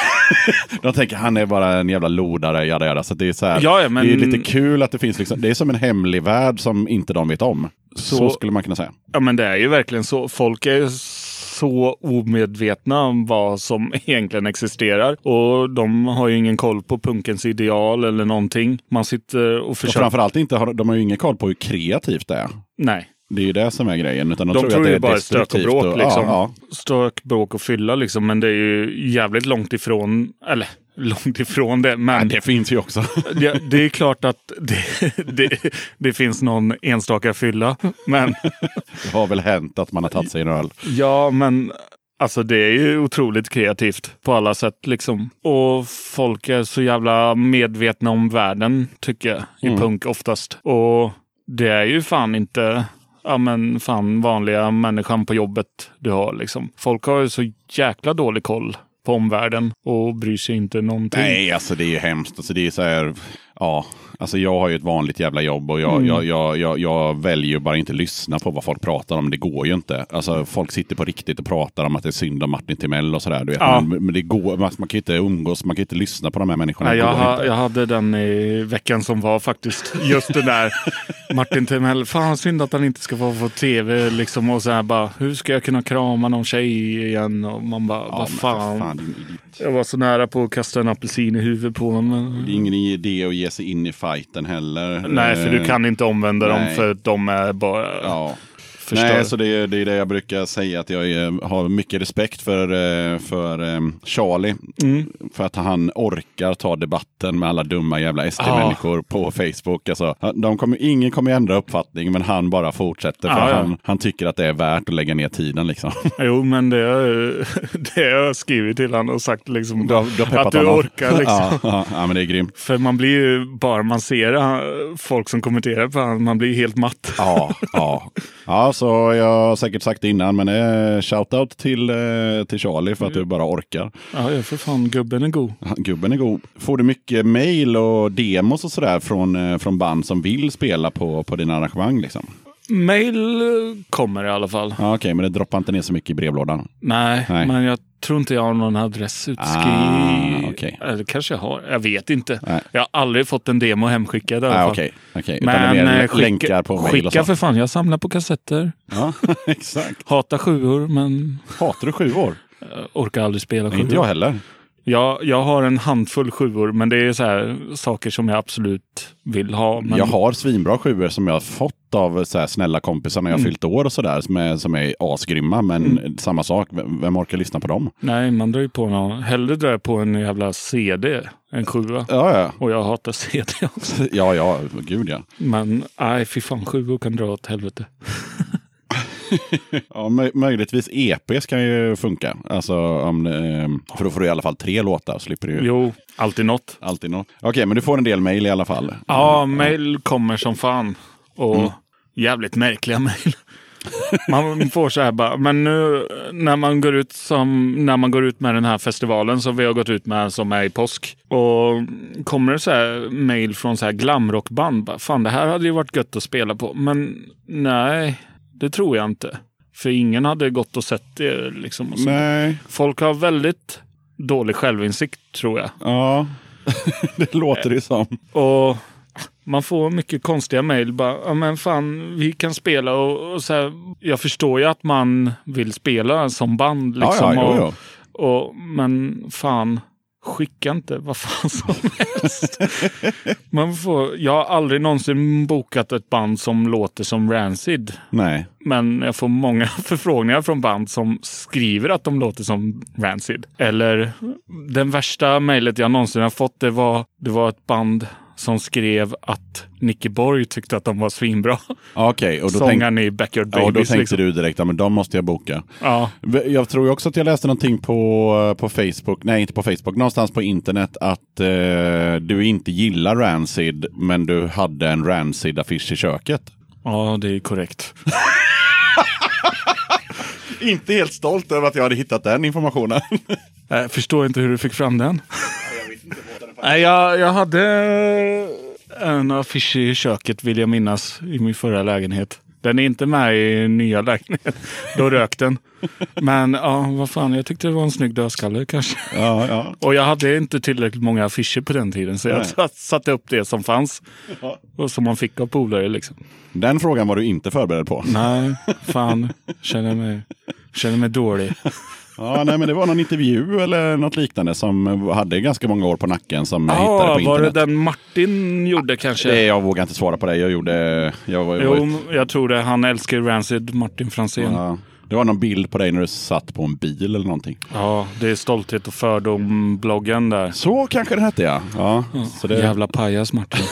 (laughs) De tänker han är bara en jävla lodare, jada jada. Så det är så här, Ja, ja, men- det är lite kul att det finns liksom, det är som en hemlig värld som inte de vet om. Så, Så- skulle man kunna säga. Ja, men det är ju verkligen så. Folk är så omedvetna om vad som (laughs) egentligen existerar. Och de har ju ingen koll på punkens ideal eller någonting. Man sitter och Och försöker... framförallt inte har, de har ju ingen koll på hur kreativt det är. Nej. Det är ju det som är grejen. Utan de, De tror, tror att det ju är bara stök och bråk. Liksom. Ja, Stök, bråk och fylla liksom. Men det är ju jävligt långt ifrån. Eller (laughs) långt ifrån det. ja. Men Det finns ju också. (laughs) det, det är klart att det, det, det finns någon enstaka fylla. Men (laughs) det har väl hänt att man har tagit sig en öl. Ja, men alltså det är ju otroligt kreativt på alla sätt liksom. Och folk är så jävla medvetna om världen tycker jag i Mm. punk oftast. Och det är ju fan inte ja men fan vanliga människan på jobbet du har liksom. Folk har ju så jäkla dålig koll på omvärlden och bryr sig inte någonting. Nej, alltså det är ju hemskt. Alltså, det är så här, ja, alltså jag har ju ett vanligt jävla jobb och jag, Mm. jag, jag, jag, jag väljer bara inte lyssna på vad folk pratar om. Det går ju inte. Alltså folk sitter på riktigt och pratar om att det är synd om Martin Timell och sådär. Du vet. Ja. Men, men det går, man, man kan ju inte umgås, man kan ju inte lyssna på de här människorna. Nej, jag, ha, jag hade den i veckan som var faktiskt. Just det där. (laughs) Martin Timell. Fan synd att han inte ska få på tv. Liksom, och så här bara, hur ska jag kunna krama någon tjej igen? Och man bara, Ja, vad fan. fan, Jag var så nära på att kasta en apelsin i huvudet på honom. Men... Det är ingen idé att ge sig in i fighten heller. Nej, för du Eh, kan inte omvända dem nej. för de är bara Ja. Förstörda. Nej, så det är, det är det jag brukar säga att jag är, har mycket respekt för, eh, för eh, Charlie. Mm. För att han orkar ta debatten med alla dumma jävla SD-människor på Facebook. Alltså, de kommer, ingen kommer ändra uppfattning, men han bara fortsätter. För Ja, ja. Han, han tycker att det är värt att lägga ner tiden. Liksom. (laughs) Jo, men det, (laughs) det har jag skrivit till honom och sagt liksom. Du har, du har att du honom. orkar (laughs) liksom. ja, ja, men det är grymt. För man blir ju, bara man ser eh, folk som kommenterar på honom, man blir helt matt. Ja, ja. ja, så jag har säkert sagt det innan, men eh, shoutout till, eh, till Charlie för att du bara orkar. Ja, ja, för fan, gubben är god. Gubben är god. Får du mycket mail och demos och sådär från, eh, från band som vill spela på, på dina arrangemang? Liksom? Mail eh, kommer i alla fall. Ja, Okej, men det droppar inte ner så mycket i brevlådan. Nej, Nej. men jag tror inte jag har någon adress utskriven. Ah, okej. Eller kanske jag har. Jag vet inte. Nej. Jag har aldrig fått en demo hemskickad i alla Ah, fall. Okej. Utan Men eh, skicka, skicka för fan. Jag samlar på kassetter. Ja, (laughs) exakt. Hatar sjuor, men Hatar du sju år? jag orkar aldrig spela Nej, inte jag sjuor. heller. Jag, jag har en handfull sjuor, men det är så här saker som jag absolut vill ha. Men Jag har svinbra sjuor som jag har fått av så här snälla kompisar när jag Mm. fyllt år och sådär. Som är, som är asgrymma, men samma sak. Vem vem orkar lyssna på dem? Nej, man drar ju på någon. Hellre drar jag på en jävla CD än sjua. Ja, ja. Och jag hatar CD också. Ja, ja, gud ja. Men nej, fy fan, sjuor kan dra åt helvete. (laughs) ja möj- möjligtvis EPs kan ju funka. Alltså, om, eh, för då får du i alla fall tre låtar. Slipper du Jo, alltid något. alltid något. Okej, men du får en del mail i alla fall. Ja, mail kommer som fan. Och Mm. jävligt märkliga mail. Man får så här bara, men nu när man går ut som, när man går ut med den här festivalen som vi har gått ut med som är i påsk. Och kommer det så här mail från så här glamrockband. Bara, Fan, det här hade ju varit gött att spela på. Men nej, det tror jag inte. För ingen hade gått och sett det liksom. Och så. Nej, Folk har väldigt dålig självinsikt tror jag. ja. (laughs) det låter det som. Och man får mycket konstiga mejl. Bara, ja men fan, vi kan spela och, och så här, Jag förstår ju att man vill spela som band. Ja, Liksom, ja, jo, och, jo. och, men fan, skicka inte vad fan som helst. man får, jag har aldrig någonsin bokat ett band som låter som Rancid. Nej. Men jag får många (laughs) förfrågningar från band som skriver att de låter som Rancid. Eller den värsta mejlet jag någonsin har fått, det var, det var ett band som skrev att Nicky Borg tyckte att de var svinbra. Okej, och då, tänk, Sångaren i Backyard ja, och då Babies. tänkte liksom. du direkt, ja, men de måste jag boka. Ja, Jag tror också att jag läste någonting på, på Facebook, nej inte på Facebook, någonstans på internet att eh, du inte gillar Rancid, men du hade en Rancid-affisch i köket. ja, det är korrekt. (laughs) Inte helt stolt över att jag hade hittat den informationen. Jag (laughs) förstår inte hur du fick fram den. (laughs) Nej, jag, jag hade en affisch i köket vill jag minnas i min förra lägenhet. Den är inte med i nya lägenheten. (laughs) Då rök den. Men ja, vad fan, jag tyckte det var en snygg dödskalle kanske. ja, ja. Och jag hade inte tillräckligt många affischer på den tiden. Så jag Nej. satte upp det som fanns. Och som man fick av polare liksom. Den frågan var du inte förberedd på. Nej, (laughs) fan. Känner mig, känner mig dålig. (laughs) Ja, nej, men det var någon intervju eller något liknande som hade ganska många år på nacken som jag hittade på var det internet. den Martin gjorde kanske? Det, jag vågar inte svara på det. Jag gjorde... Jag var, Jo, jag tror det. Han älskar Rancid, Martin Franzén. Ja. Ja, det var någon bild på dig när du satt på en bil eller någonting. det är Stolthet och fördom-bloggen där. Så kanske det hette ja. ja så det, Jävla pajas Martin.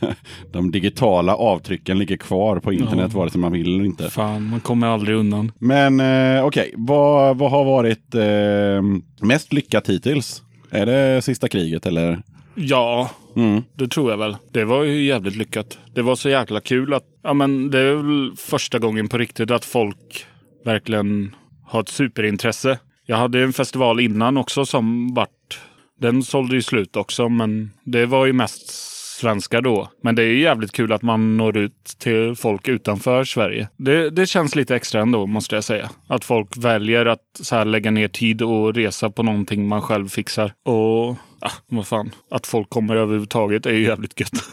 (laughs) De digitala avtrycken ligger kvar på internet vare sig man vill eller inte. Fan, man kommer aldrig undan. Men eh, okej, vad, vad har varit eh, mest lyckat hittills? Är det sista kriget eller? Ja, Mm. Det tror jag väl. Det var ju jävligt lyckat. Det var så jäkla kul att, ja men det är väl första gången på riktigt att folk verkligen har ett superintresse. Jag hade en festival innan också som vart, den sålde ju slut också men det var ju mest svenskar då. Men det är ju jävligt kul att man når ut till folk utanför Sverige. Det, det känns lite extra ändå måste jag säga. Att folk väljer att så lägga ner tid och resa på någonting man själv fixar. Och ja, vad fan. Att folk kommer överhuvudtaget är ju jävligt gött.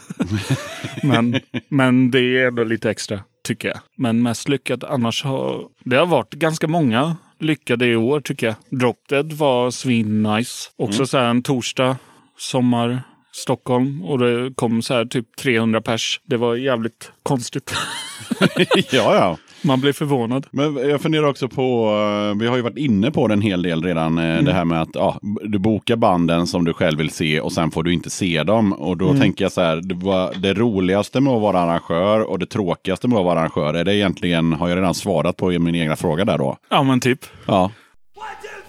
(laughs) men, men det är ändå lite extra tycker jag. Men mest lyckat annars har det har varit ganska många lyckade i år tycker jag. Drop Dead var svin-nice. Också så här en torsdag, sommar, Stockholm och det kom så här typ 300 pers. Det var jävligt konstigt. (laughs) ja, ja. Man blev förvånad. Men jag funderar också på, eh, vi har ju varit inne på det en hel del redan, eh, det här med att ja, du bokar banden som du själv vill se och sen får du inte se dem. Och då tänker jag så här, det, var det roligaste med att vara arrangör och det tråkigaste med att vara arrangör, är det egentligen, har jag redan svarat på i min egna fråga där då? Ja men typ. Ja. One, two,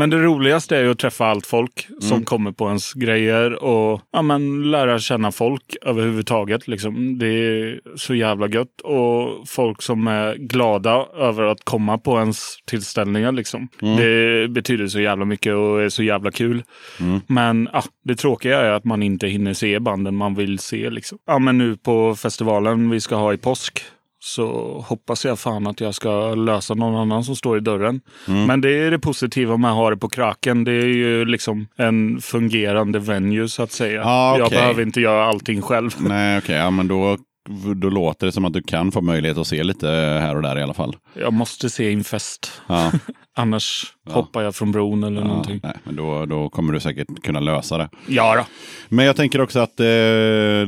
Men det roligaste är ju att träffa allt folk som kommer på ens grejer och ja, men, lära känna folk överhuvudtaget. Liksom. Det är så jävla gött. Och folk som är glada över att komma på ens tillställningar. Liksom. Det betyder så jävla mycket och är så jävla kul. Men ja, det tråkiga är att man inte hinner se banden man vill se. Liksom. Ja, men nu på festivalen vi ska ha i påsk så hoppas jag fan att jag ska lösa någon annan som står i dörren. Men det är det positiva med att ha det på kraken. Det är ju liksom en fungerande venue så att säga. Ah, Jag okej. behöver inte göra allting själv. Nej, okej, ja men då, då låter det som att du kan få möjlighet att se lite här och där i alla fall. Jag måste se Infest. Ja, (laughs) Annars hoppar jag från bron eller ja, någonting. nej, men då, då kommer du säkert kunna lösa det. Ja då. Men jag tänker också att eh,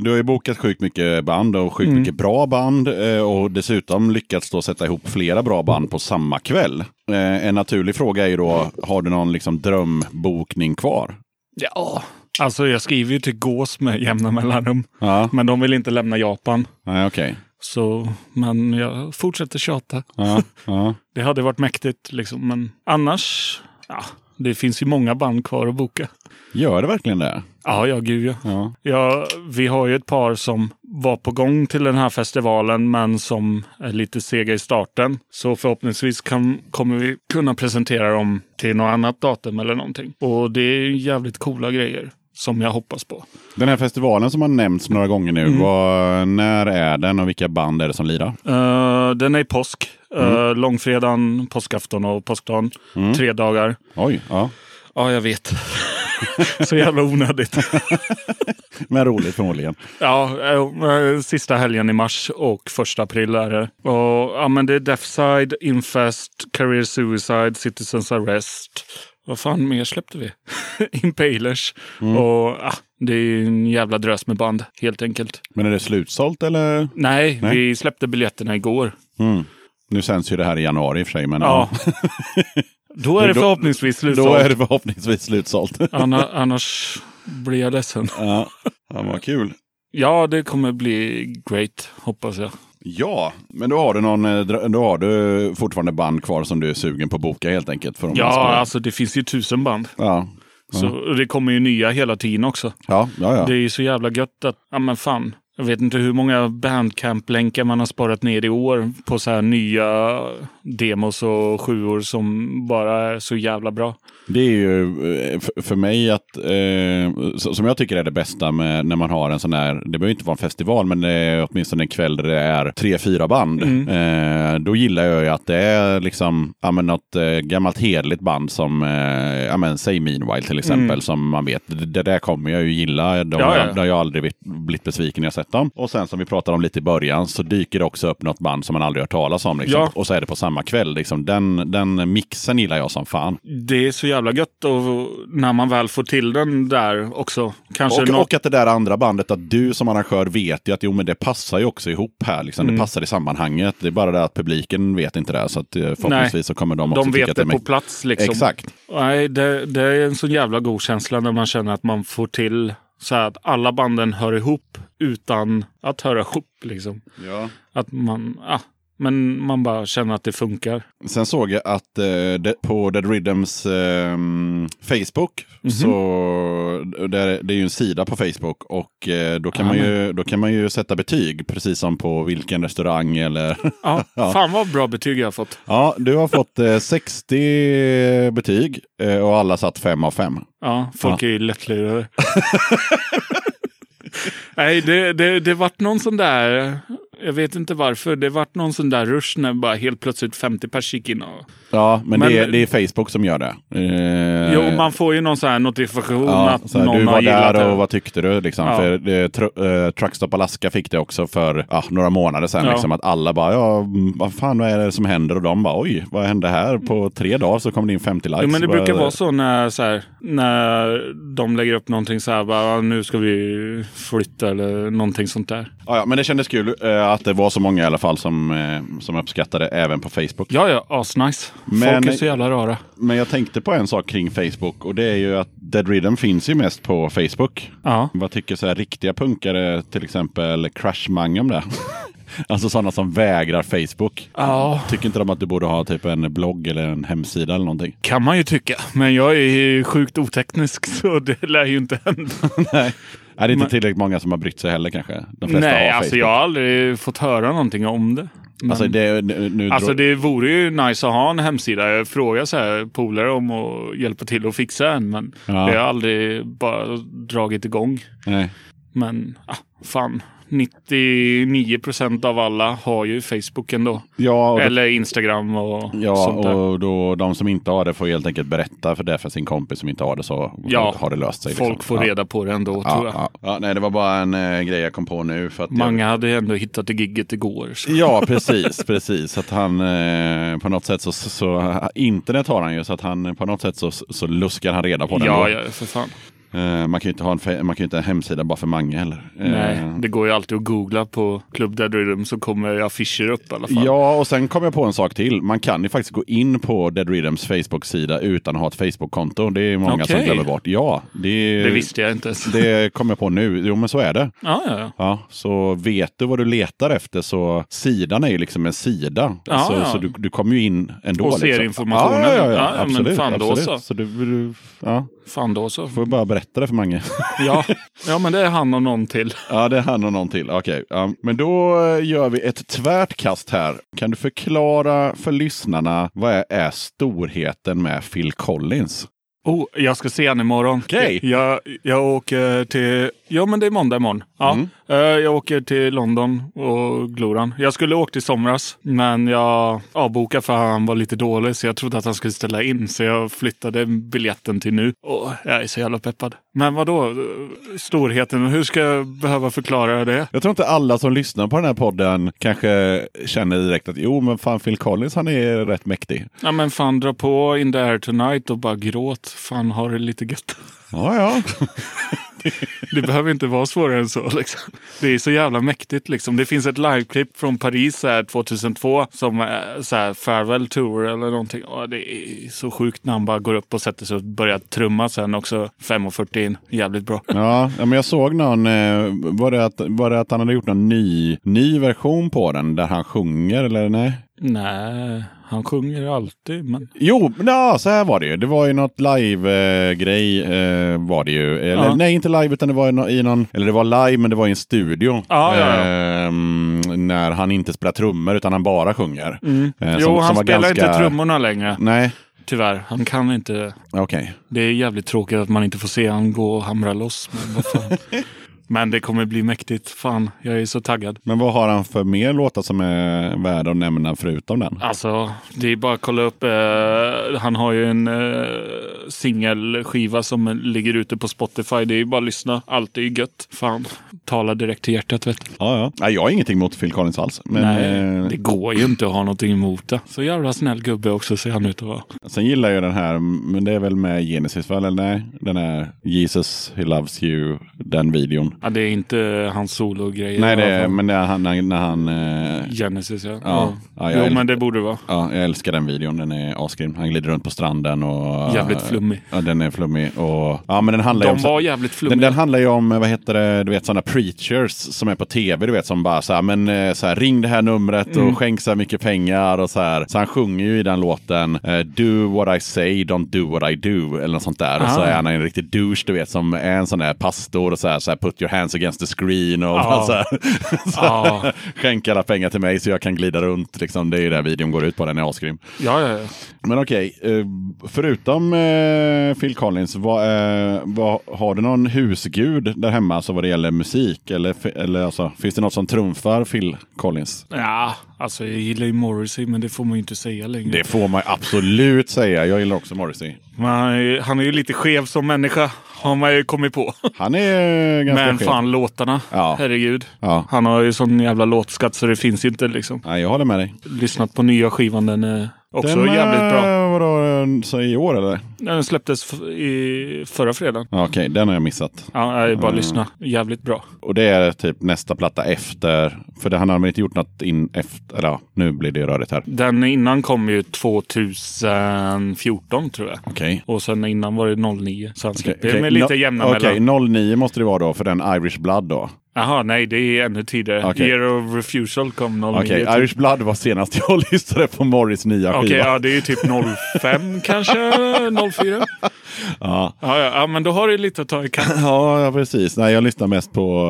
du har ju bokat sjukt mycket band och sjukt mycket bra band eh, och dessutom lyckats då sätta ihop flera bra band på samma kväll. Eh, en naturlig fråga är ju då, har du någon liksom drömbokning kvar? Ja. Alltså jag skriver ju till Gås med jämna mellanrum. Ja, Men de vill inte lämna Japan. nej okej. Så, men jag fortsätter tjata. Ja, ja. (laughs) Det hade varit mäktigt liksom. Men annars, ja, det finns ju många band kvar att boka. Gör det verkligen det? Ja, ja, gud ja. Ja. ja. Vi har ju ett par som var på gång till den här festivalen men som är lite sega i starten. Så förhoppningsvis kan, kommer vi kunna presentera dem till något annat datum eller någonting. Och det är jävligt coola grejer som jag hoppas på. Den här festivalen som har nämnts några gånger nu, vad, när är den och vilka band är det som lirar? Eh, den är i påsk. Uh, långfredagen, påskafton och påskdagen. Tre dagar. Oj, ja. Ja, jag vet. (laughs) Så jävla onödigt. (laughs) Men roligt förmodligen. Ja, eh, sista helgen i mars och första april är det. Och, ja, men det är Deathside, Infest, Career Suicide, Citizens Arrest. Vad fan mer släppte vi? (laughs) Impalers. Och ja, det är en jävla drös med band, helt enkelt. Men är det slutsålt eller? Nej, Nej. vi släppte biljetterna igår. Mm. Nu sänds ju det här i januari i och för sig. Men Ja. (laughs) Då är det Då- förhoppningsvis Då slutsålt. är det förhoppningsvis slutsålt. (laughs) Anna, annars blir jag ledsen. ja. ja, vad kul. Ja, det kommer bli great, hoppas jag. Ja, men då har du någon, eh, då har du fortfarande band kvar som du är sugen på att boka helt enkelt. För Ja, alltså det finns ju tusen band. ja. Så och det kommer ju nya hela tiden också. Ja, ja, ja. Det är ju så jävla gött att, ja men fan, Jag vet inte hur många bandcamp-länkar man har sparat ner i år på så här nya demos och sjuor som bara är så jävla bra. Det är ju eh, för- mig att, eh, som jag tycker är det bästa med när man har en sån här, det behöver inte vara en festival, men det är åtminstone en kväll där det är tre, fyra band. Eh, då gillar jag ju att det är liksom, ja men något eh, gammalt hederligt band som, eh, ja men säg Meanwhile till exempel, som man vet, det, där kommer jag ju gilla. De, Ja, ja. Det har jag aldrig blivit, blivit besviken när jag sett dem. Och sen som vi pratade om lite i början så dyker det också upp något band som man aldrig hört talas om. Liksom. Ja. Och så är det på samma kväll. Liksom. Den, den mixen gillar jag som fan. Det är så jävla gött och när man väl får till den där också. Kanske Och, något... och att det där andra bandet, att du som arrangör vet ju att jo, men det passar ju också ihop här. Liksom. Mm. Det passar i sammanhanget. Det är bara det att publiken vet inte det. Så att, eh, förhoppningsvis så kommer de också De vet att det är på plats liksom. Exakt. Nej, det, det är en så jävla god känsla när man känner att man får till så att alla banden hör ihop utan att höra ihop. Liksom. Ja. Att man, ah, men man bara känner att det funkar. Sen såg jag att eh, på Dead Rhythms eh, Facebook, Mhm. så där, det är ju en sida på Facebook och eh, då, kan man ju, då kan man ju sätta betyg precis som på vilken restaurang eller... (laughs) Ja, Ja. Fan vad bra betyg jag har fått. ja, du har fått eh, 60 betyg eh, och alla satt 5 av 5. Ja, folk är ju lättlurade. (laughs) Nej, det, det, det vart någon sån där... Jag vet inte varför. Det vart någon sån där rush när bara helt plötsligt 50 pers gick in. Och, Ja, men, Men- det, är, det är Facebook som gör det. Eh, jo, man får ju någon sån här notifikation Ja, att här, någon du har var gillat där det. och vad tyckte du? Liksom? Ja. För eh, tr- eh, Truckstop Alaska fick det också för ja, några månader sedan. Ja. Liksom, att alla bara, ja, mm, vad fan vad är det som händer? Och de bara, oj, vad hände här? På tre dagar så kom det in 50 likes. Jo, men det Bara- brukar vara så när, så här, när de lägger upp någonting så här, bara, "Ah, nu ska vi flytta eller någonting sånt där. Ja, ja, men det kändes kul eh, att det var så många i alla fall som, eh, som uppskattade även på Facebook. Ja, ja, asnice. Men- Folk är så jävla rara. Men jag tänkte på en sak kring Facebook och det är ju att Dead Rhythm finns ju mest på Facebook. Ja. Vad tycker så här riktiga punkare, till exempel Crash Mange om det? (laughs) alltså sådana som vägrar Facebook. ja, Tycker inte de att du borde ha typ en blogg eller en hemsida eller någonting? kan man ju tycka. Men jag är ju sjukt oteknisk (laughs) så det lär ju inte hända. (laughs) Nej. Är det inte Men- tillräckligt många som har brytt sig heller kanske? De flesta Nej, har alltså jag har aldrig fått höra någonting om det. Men, Alltså, det, nu, alltså det vore ju nice att ha en hemsida. Jag frågar så här polare om att hjälpa till att fixa en. Men Ja. det har aldrig bara dragit igång. Nej. Men ah, fan, 99 procent av alla har ju Facebook ändå. Ja, och, då, Eller Instagram och ja, sånt där. och då, de som inte har det får helt enkelt berätta för det för sin kompis som inte har det så Ja, har det löst sig. Folk liksom. får ja. reda på det ändå tror Ja, jag. ja. ja, nej, det var bara en eh, grej jag kom på nu. För att jag- Många hade ändå hittat det gigget igår. Så. Ja, precis. (laughs) precis. Att han eh, på något sätt så, så, internet har han ju, så att han på något sätt så, så luskar han reda på den. Ja, ja, för fan. Eh, man kan ju inte ha en, man kan inte ha en hemsida bara för Mange heller. Eh, Nej, det går ju alltid att googla på Club Dead Rhythm så kommer affischer upp i alla fall. Ja, och sen kom jag på en sak till. Man kan ju faktiskt gå in på Dead Rhythms Facebook-sida utan att ha ett Facebook-konto. Det är många som Okej. glömmer bort. Ja, det, Det visste jag inte ens. det kom jag på nu. Jo, men så är det. Ja, ja, ja. Ja, så vet du vad du letar efter så sidan är ju liksom en sida. Ja, så ja. så du, du kommer ju in ändå. Och ser liksom. informationen. Ja, ja, ja, Ja, ja, men absolut. fan då absolut. så. så du, du, ja, Fan då så. får bara berätta det för Mange. (laughs) Ja. ja, men det är han och någon till. ja, det är han och någon till. Okej, ja. men då eh, gör vi ett tvärt kast här. Kan du förklara för lyssnarna vad är, är storheten med Phil Collins? Oh, jag ska se han imorgon. Okej. Jag, jag åker till... Ja, men det är måndag imorgon. Ja. Mm. Eh, Jag åker till London och Gloran. Jag skulle åkt i somras, men jag avbokade för han var lite dålig. Så jag trodde att han skulle ställa in. Så jag flyttade biljetten till nu. Och jag är så jävla peppad. Men vad då? Storheten, hur ska jag behöva förklara det? Jag tror inte alla som lyssnar på den här podden kanske känner direkt att jo, men fan Phil Collins han är rätt mäktig. Ja, men fan dra på In the air tonight och bara gråt. Fan, har det lite gött. Ja, ja. (laughs) Det behöver inte vara svårare än så. Liksom. Det är så jävla mäktigt. Liksom. Det finns ett liveklipp från Paris här, 2002 som är så här, farewell tour eller någonting. Och det är så sjukt när han bara går upp och sätter sig och börjar trumma sen också. 5.40 in. Jävligt bra. Ja, men jag såg någon, eh, var, det att, var det att han hade gjort någon ny, ny version på den där han sjunger eller nej? Nej, han sjunger alltid. Men... Jo, ja, så här var det ju. Det var ju något live-grej eh, var det ju. Eller Ja. nej, inte live utan det var i nå- i någon, eller det var live men det var i en studio. Ja, ja, ja. Ehm, när han inte spelar trummor utan han bara sjunger. Eh, Mm. Jo, som- han som var spelar ganska- inte trummorna längre. Nej, Tyvärr. Han kan inte. okej. Det är jävligt tråkigt att man inte får se han gå och hamra loss. Men, vad fan. (laughs) men det kommer bli mäktigt. Fan, jag är så taggad. Men vad har han för mer låtar som är värda att nämna förutom den? Alltså, det är bara att kolla upp. Eh, han har ju en eh, singelskiva som ligger ute på Spotify. Det är bara att lyssna. Allt är ju gött. Fan, tala direkt till hjärtat vet du. Ja, ja. Nej, jag har ingenting mot Phil Collins alls. Men, Nej, eh, det går ju inte att ha någonting emot det. Så jävla snäll gubbe också ser han ut att vara. Sen gillar jag den här, men det är väl med Genesis va? Eller nej? Den här Jesus, He Loves You, den videon. Ja, det är inte hans sologrejer. Nej, i det är, men det är han, när, när han... Eh, Genesis ja. Ja. Ja, jag jo, men det borde det vara. ja, jag älskar den videon. Den är asgrym. Han glider runt på stranden och... Jävligt flummig. Ja, den är flummig. Och, ja, men den handlar ju De om... var jävligt Den, flummiga. den handlar ju om, vad heter det, du vet sådana preachers som är på tv, du vet som bara så här, men eh, så här, ring det här numret Mm. och skänk så här mycket pengar och så här. Så han sjunger ju i den låten, eh, do what I say, don't do what I do, eller något sånt där. Och så Ah. är han en riktig douche, du vet, som är en sån där pastor och så här, så här put your hands against the screen och Ja. så här, (laughs) så Ja. skänk alla pengar till mig så jag kan glida runt. Liksom. Det är ju det videon går ut på, den är asgrym. Ja, ja, ja. Men okej, eh, förutom eh, Phil Collins, vad, eh, vad, har du någon husgud där hemma alltså vad det gäller musik? Eller, eller alltså, finns det något som trumfar Phil Collins? Ja, alltså jag gillar ju Morrissey, men det får man ju inte säga längre. Det får man absolut säga. Jag gillar också Morrissey. Men han, är, ju- han är ju lite skev som människa, har man ju kommit på. Han är ganska Men skev. fan låtarna, Ja. herregud. Ja. Han har ju sån jävla låtskatt så det finns inte liksom. Nej, jag håller med dig. Lyssnat på nya skivan, den är också Den, jävligt bra. Eh, Vadå, eh, så i år eller? Den släpptes i förra fredagen. Okej, den har jag missat. Ja, jag bara Mm. lyssna. Jävligt bra. Och det är typ nästa platta efter. För det, han har väl inte gjort något in efter. Eller ja, nu blir det rörigt här. Den innan kom ju 2014 tror jag. Okej. Och sen innan var det 09. Så han Okej, släppte okej. med lite No- jämna Okej, mellan. 09 måste det vara då för den Irish Blood då. Jaha, nej det är ännu tidigare. Okej. Year of Refusal kom 09. Okej, typ. Irish Blood var senast jag (laughs) lyssnade på Morris nya skiva. Okej, ja det är typ 05 (laughs) kanske, 04. Ja. Ja, ja, ja, men då har du lite att ta i kapp. (laughs) Ja, ja, precis. Nej, jag lyssnar mest på...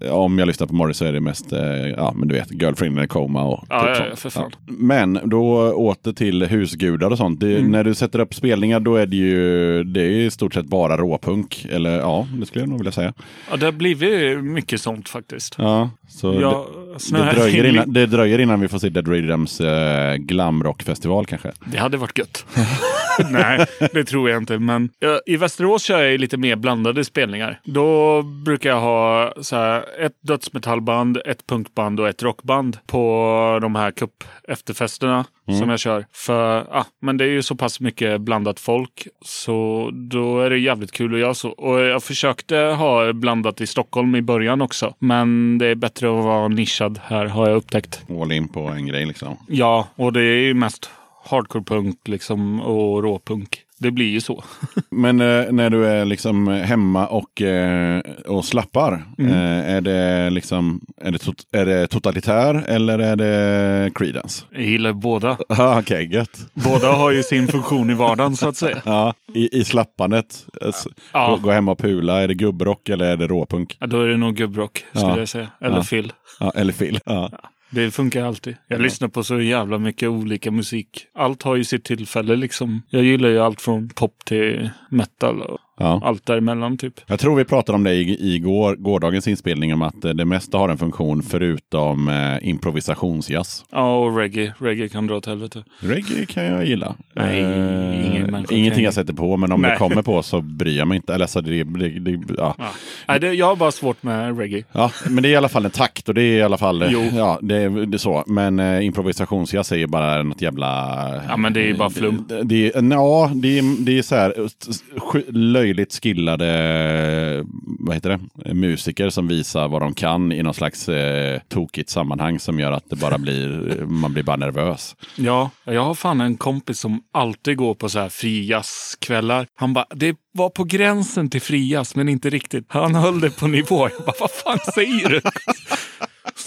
eh, om jag lyssnar på Morris så är det mest, eh, ja men du vet, Girlfriend in a Coma och Ja, typ ja, sånt. ja, för fan. Men då åter till husgudar och sånt. Det, Mm. När du sätter upp spelningar då är det ju det är i stort sett bara råpunk. Eller ja, det skulle jag nog vilja säga. Ja, det har blivit mycket mycket sånt faktiskt. Ja, så Ja, det, snö- det, dröjer (laughs) innan, det dröjer innan vi får se Dead Rhythms eh, glamrockfestival kanske. Det hade varit gött. (laughs) Nej, det tror jag inte. Men ja, i Västerås kör jag lite mer blandade spelningar. Då brukar jag ha så här, ett dödsmetallband, ett punkband och ett rockband på de här cup efterfesterna som jag kör. För ah, men det är ju så pass mycket blandat folk så då är det jävligt kul att göra så. Och jag försökte ha blandat i Stockholm i början också. Men det är bättre att vara nischad här har jag upptäckt. All in på en grej liksom. Ja, och det är ju mest hardcore-punk liksom, och råpunk. Det blir ju så. (laughs) Men eh, när du är liksom hemma och, eh, och slappar, Mm. eh, är, det liksom, är, det tot- är det totalitär eller är det Creedence? Jag gillar båda. (laughs) Ah, Okej, gött. Båda har ju sin funktion i vardagen så att säga. (laughs) Ja, i, I slappandet, Ja. gå, hem och pula, är det gubbrock eller är det råpunk? Ja, då är det nog gubbrock skulle Ja. jag säga. Eller Ja. Phil. Ja, eller Phil? Ja. Det funkar alltid. Jag lyssnar på så jävla mycket olika musik. Allt har ju sitt tillfälle liksom. Jag gillar ju allt från pop till metal och Ja. allt däremellan typ. Jag tror vi pratade om det i, i går, gårdagens inspelning, om att eh, det mesta har en funktion förutom eh, improvisationsjazz. Ja, och reggae. Reggae kan dra åt helvete. Reggae kan jag gilla. Nej, Eh, ingen kan ingenting ju- jag sätter på, men om Nej. det kommer på så bryr jag mig inte. Eller, alltså, det, det, det, ja. Ja. Nej, det, jag har bara svårt med reggae. Ja, men det är i alla fall en takt och det är i alla fall, Jo. ja, det, det är så. Men eh, improvisationsjazz är ju bara något jävla... Ja, men det är ju bara flum. Det, det, ja, det är, det är så här eh, sk- löjligt skillade, vad heter det, musiker som visar vad de kan i någon slags eh, tokigt sammanhang som gör att det bara blir, (laughs) man blir bara nervös. Ja, jag har fan en kompis som alltid går på så här frijazzkvällar. Han bara, det var på gränsen till frijazz, men inte riktigt. Han höll det på nivå. Jag bara, vad fan säger du?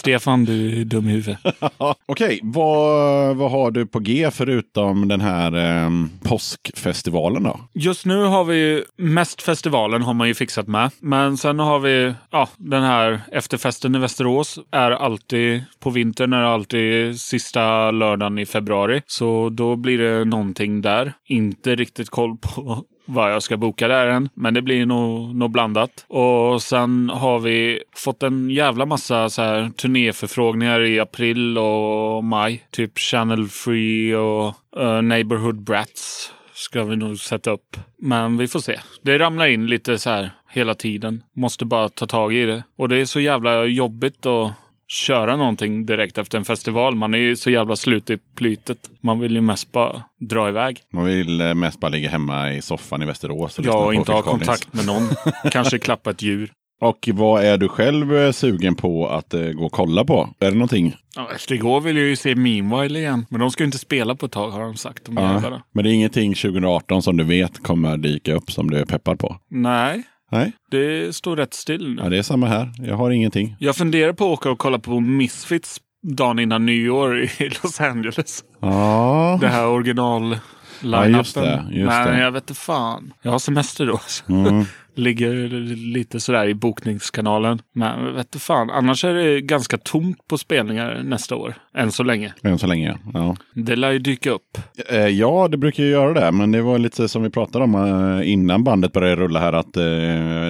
Stefan, du är dum i huvudet. (laughs) Okej, vad, vad har du på G förutom den här eh, påskfestivalen då? Just nu har vi mest festivalen har man ju fixat med. Men sen har vi ja, den här efterfesten i Västerås. Är alltid på vintern, är alltid sista lördagen i februari. Så då blir det någonting där. Inte riktigt koll på vad jag ska boka där än. Men det blir nog, nog blandat. Och sen har vi fått en jävla massa så här turnéförfrågningar i april och maj. Typ Channel Free och uh, Neighborhood Brats ska vi nog sätta upp. Men vi får se. Det ramlar in lite så här hela tiden. Måste bara ta tag i det. Och det är så jävla jobbigt att köra någonting direkt efter en festival. Man är ju så jävla slut i plytet. Man vill ju mest bara dra iväg. Man vill eh, mest bara ligga hemma i soffan i Västerås och Ja, och inte ha kontakt med någon. (laughs) Kanske klappa ett djur. Och vad är du själv eh, sugen på att eh, gå och kolla på? Är det någonting? Ja, efter igår vill jag ju se Meanwhile igen. Men de ska ju inte spela på ett tag har de sagt. De jävlarna. Men det är ingenting 2018 som du vet kommer dyka upp som du är peppad på? Nej, Nej, det står rätt still nu. ja, det är samma här. Jag har ingenting. Jag funderar på att åka och kolla på Misfits dagen innan nyår i (laughs) Los Angeles. Ja, Det här original Ja, just det, just Men det. jag vet inte fan. Jag har semester då. Mm. (laughs) Ligger lite sådär i bokningskanalen. Men vet inte fan. Annars är det ganska tomt på spelningar nästa år. Än så länge. än så länge. Ja. Det lär ju dyka upp. Eh, Ja, det brukar ju göra det. Men det var lite som vi pratade om eh, innan bandet började rulla här. Att eh,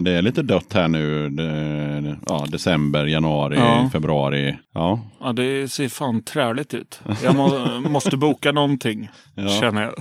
det är lite dött här nu. Ja, december, januari, Ja. februari. Ja, Ja, det ser fan träligt ut. Jag må, (laughs) måste boka någonting, Ja. känner jag.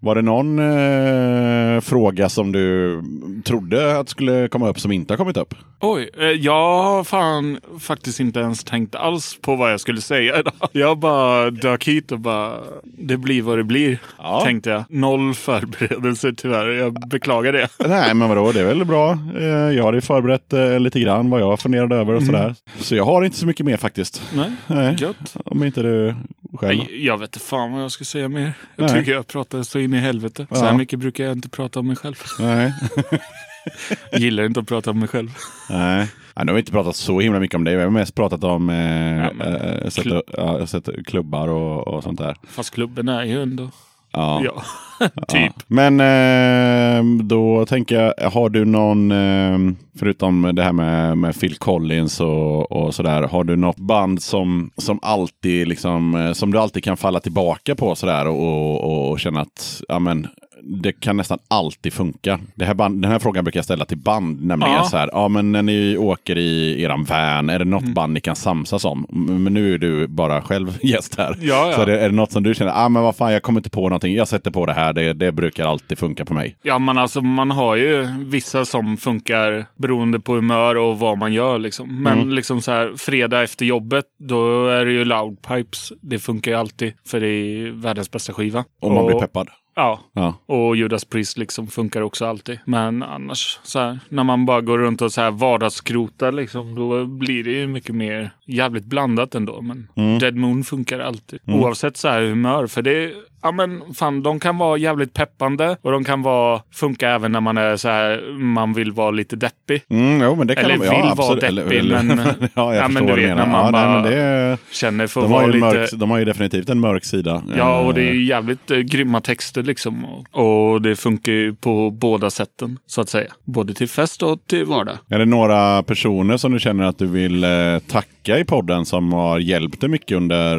Var det någon eh, fråga som du trodde att skulle komma upp som inte har kommit upp? Oj, eh, jag har fan faktiskt inte ens tänkt alls på vad jag skulle säga idag. (laughs) Jag bara dök hit och bara, det blir vad det blir, Ja. tänkte jag. Noll förberedelser tyvärr, jag beklagar det. (laughs) Nej, men vadå, det är väl bra. Eh, jag hade ju förberett eh, lite grann vad jag funderade över och sådär. Så jag har inte så mycket mer faktiskt. Nej, Nej, gött. om inte du själv. Nej, jag vet inte fan vad jag ska säga mer. Jag Nej. tycker jag pratar så in i helvete. Så Ja. här mycket brukar jag inte prata om mig själv. Nej. (laughs) (laughs) Gillar inte att prata om mig själv. Nej. Nu har vi inte pratat så himla mycket om det. Vi har mest pratat om eh, Ja, men- eh, sätta, ja, sätta klubbar och, och sånt där. Fast klubben är ju ändå, Ja. (laughs) ja, typ. Men eh, då tänker jag, har du någon, eh, förutom det här med, med Phil Collins och, och sådär, har du något band som, som alltid liksom, eh, som du alltid kan falla tillbaka på sådär och, och, och känna att, ja men, det kan nästan alltid funka. Det här band, den här frågan brukar jag ställa till band, nämligen Ja. så här, ja men när ni åker i eran van, är det något Mm. band ni kan samsas om? Men nu är du bara själv (laughs) gäst här. Ja, ja. Så är det, är det något som du känner, ah, men vad fan, jag kommer inte på någonting, jag sätter på det här, det, det brukar alltid funka på mig. Ja, men alltså man har ju vissa som funkar beroende på humör och vad man gör. Liksom. Men Mm. liksom så här, fredag efter jobbet, då är det ju Loudpipes. Det funkar ju alltid, för det är världens bästa skiva. Om man blir peppad. Ja, Ja. och Judas Priest liksom funkar också alltid. Men annars, så här, när man bara går runt och så här vardagskrotar, liksom, då blir det ju mycket mer jävligt blandat ändå. Men Mm. Dead Moon funkar alltid. Oavsett så här humör. För det Ja men fan, de kan vara jävligt peppande och de kan vara, funka även när man är så här, man vill vara lite deppig. Mm, jo, men det kan Eller de, vill ja, vara deppig, men- (laughs) ja, jag Ja, men du vet, när man ja, nej, bara men det, Känner för att vara lite... mörk, de har ju definitivt en mörk sida. Ja, och det är Eh, ju jävligt eh, grymma texter liksom. Och, och det funkar ju på båda sätten, så att säga. Både till fest och till vardag. Är det några personer som du känner att du vill eh, tacka i podden som har hjälpt dig mycket under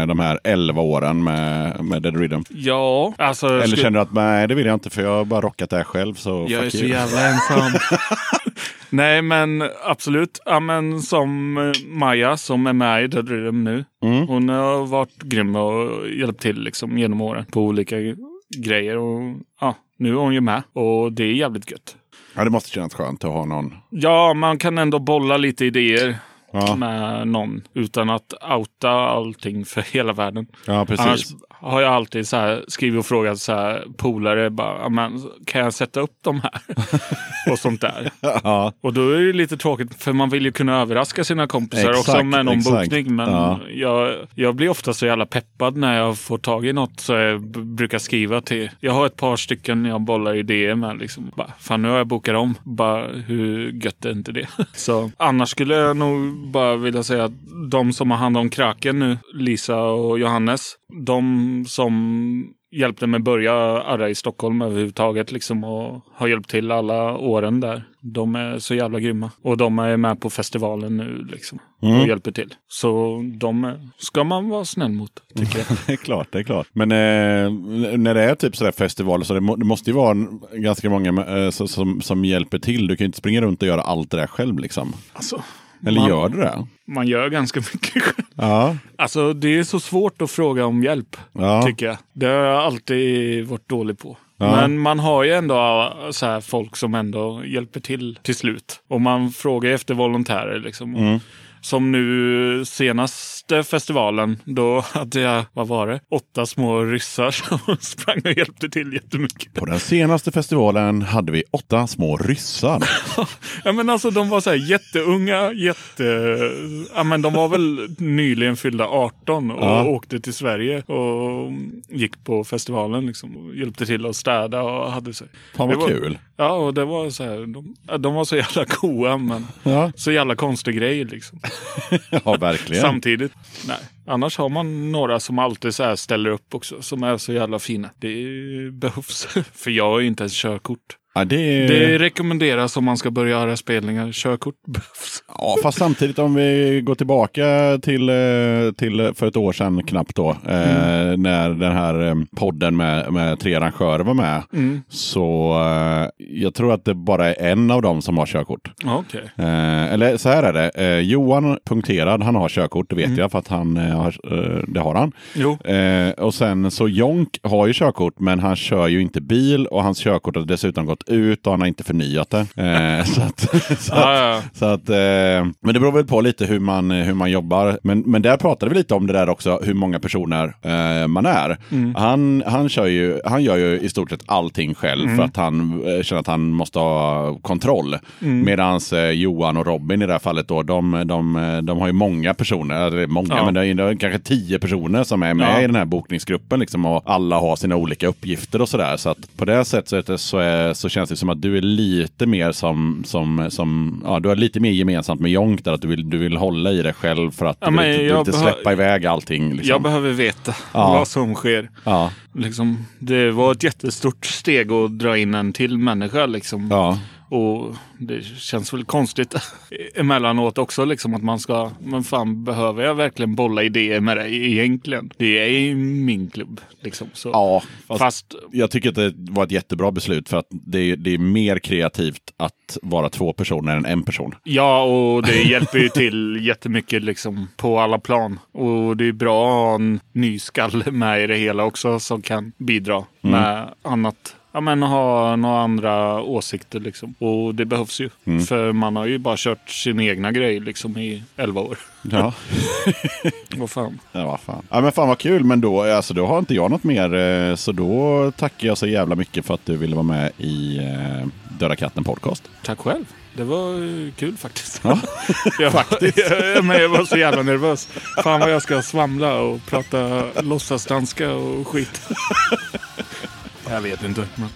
eh, de här 11 åren med, med Dead Rhythm? Ja, alltså... Eller skulle- känner du att nej, det vill jag inte för jag har bara rockat det här själv. Så Jag är så you. jävla ensam. (laughs) Nej, men absolut. Ja, men som eh, Maja som är med i Dead Rhythm nu. Mm. Hon har varit grym och hjälpt till liksom, genom åren på olika grejer. Och ja, nu är hon ju med och det är jävligt gött. Ja, det måste kännas skönt att ha någon. Ja, man kan ändå bolla lite idéer Ja. med någon utan att outa allting för hela världen. Ja, precis. Annars har jag alltid så här skrivit och frågat så här, polare, bara, "Ja, men, kan jag sätta upp de här? (laughs) och sånt där. (laughs) Ja. Och då är det lite tråkigt för man vill ju kunna överraska sina kompisar Exakt, också med någon exakt. bokning. Men Ja. jag, jag blir ofta så jävla peppad när jag får tag i något så jag brukar skriva till. Jag har ett par stycken jag bollar idéer med. Liksom. Bara, Fan nu har jag bokat om. Bara hur gött är inte det? (laughs) så annars skulle jag nog bara vilja säga att de som har hand om kraken nu, Lisa och Johannes, de som hjälpte mig börja arra i Stockholm överhuvudtaget liksom och har hjälpt till alla åren där. De är så jävla grymma. Och de är med på festivalen nu liksom och hjälper till. Så de ska man vara snäll mot, tycker jag. (laughs) Det är klart, det är klart. Men eh, när det är typ sådär festivaler så det, må, det måste ju vara en, ganska många eh, som, som hjälper till. Du kan ju inte springa runt och göra allt det där själv liksom. Alltså, Eller man, gör du det? man gör ganska mycket själv. Ja. Alltså det är så svårt att fråga om hjälp, Ja. tycker jag. Det har jag alltid varit dålig på. Ja. Men man har ju ändå äh, så här folk som ändå hjälper till till slut. Och man frågar efter volontärer liksom. Mm. Som nu senaste festivalen, då hade jag, vad var det, åtta små ryssar (laughs) som sprang och hjälpte till jättemycket. På den senaste festivalen hade vi åtta små ryssar. (laughs) Ja men alltså de var så här jätteunga, jätte... Ja men de var väl nyligen fyllda 18 och Ja. åkte till Sverige och gick på festivalen liksom. Och hjälpte till att städa och hade sig. Fan vad var- kul. Ja och det var så här, de, de var så jävla goa men Ja, så jävla konstig grej liksom. (laughs) ja verkligen. Samtidigt, nej. Annars har man några som alltid så här ställer upp också, som är så jävla fina. Det behövs. (laughs) För jag har ju inte ens körkort. Ja, det är... Det rekommenderas om man ska börja göra spelningar. Körkort (laughs) behövs. Ja, fast samtidigt om vi går tillbaka till, eh, till för ett år sedan knappt då, eh, när den här eh, podden med, med tre arrangörer var med. Så eh, jag tror att det bara är en av dem som har körkort. Okej. Eh, eller så här är det, eh, Johan punkterad, han har körkort, det vet jag för att han eh, har, eh, det har han. Jo. Eh, och sen så Jonk har ju körkort men han kör ju inte bil och hans körkort har dessutom gått ut och han har inte förnyat det. Eh, (laughs) så att, så att, ja. så att, eh, men det beror väl på lite hur man, hur man jobbar. Men, men där pratade vi lite om det där också, hur många personer eh, man är. Mm. Han, han, kör ju, han gör ju i stort sett allting själv Mm. för att han eh, känner att han måste ha kontroll. Mm. Medan eh, Johan och Robin i det här fallet då, de, de, de har ju många personer, många, Ja. men det är, det är kanske tio personer som är med Ja. i den här bokningsgruppen liksom, och alla har sina olika uppgifter och sådär. Så att på det sättet så, är, så känns det som att du är lite mer som, som, som ja, du har lite mer gemensamt med Jonk där, att du vill, du vill hålla i det själv för att Ja, du vill, inte- du vill inte släppa iväg allting. Liksom. Jag behöver veta Ja. vad som sker. ja, Liksom, det var ett jättestort steg att dra in en till människa. Liksom. ja. Och det känns väl konstigt (laughs) emellanåt också liksom att man ska, men fan behöver jag verkligen bolla idéer med dig egentligen? Det är i min klubb liksom. Så. ja fast, Fast jag tycker att det var ett jättebra beslut för att det är, det är mer kreativt att vara två personer än en person. Ja, och det hjälper ju till jättemycket liksom på alla plan. Och det är bra att ha en ny skalle med i det hela också som kan bidra med annat. Ja, men ha några andra åsikter liksom. Och det behövs ju. För man har ju bara kört sin egna grej liksom i 11 år. Ja. (laughs) Vad fan. Ja, vad fan. Ja, men fan vad kul, men då, alltså, då har inte jag något mer. eh, Så då tackar jag så jävla mycket för att du ville vara med i eh, Döda katten podcast. Tack själv. Det var eh, kul faktiskt. Ja. (laughs) jag, faktiskt. Jag, men jag var så jävla nervös. Fan vad jag ska svamla och prata låtsasdanska och skit. (laughs) jag vet inte. Men...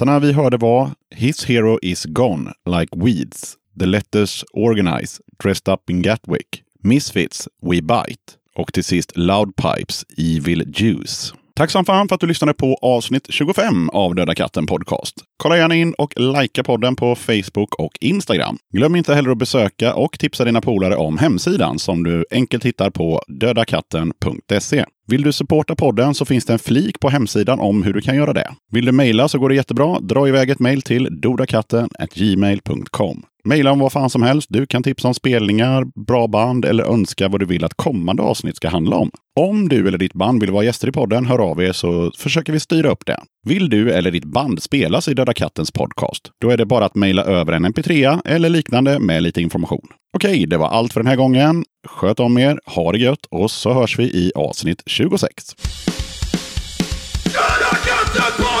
Låtarna vi hörde var His Hero Is Gone, Like Weeds, The Letters Organize, Dressed Up in Gatwick, Misfits, We Bite och till sist Loud Pipes, Evil Juice. Tack som fan för att du lyssnade på avsnitt 25 av Döda katten Podcast. Kolla gärna in och likea podden på Facebook och Instagram. Glöm inte heller att besöka och tipsa dina polare om hemsidan som du enkelt hittar på dödakatten.se. Vill du supporta podden så finns det en flik på hemsidan om hur du kan göra det. Vill du mejla så går det jättebra. Dra iväg ett mejl till dodakatten.gmail.com. Maila om vad fan som helst. Du kan tipsa om spelningar, bra band eller önska vad du vill att kommande avsnitt ska handla om. Om du eller ditt band vill vara gäster i podden, hör av er så försöker vi styra upp det. Vill du eller ditt band spelas i Döda Kattens podcast? Då är det bara att mejla över en mp3 eller liknande med lite information. Okej, det var allt för den här gången. Sköt om er, ha det gött och så hörs vi i avsnitt 26. Döda katten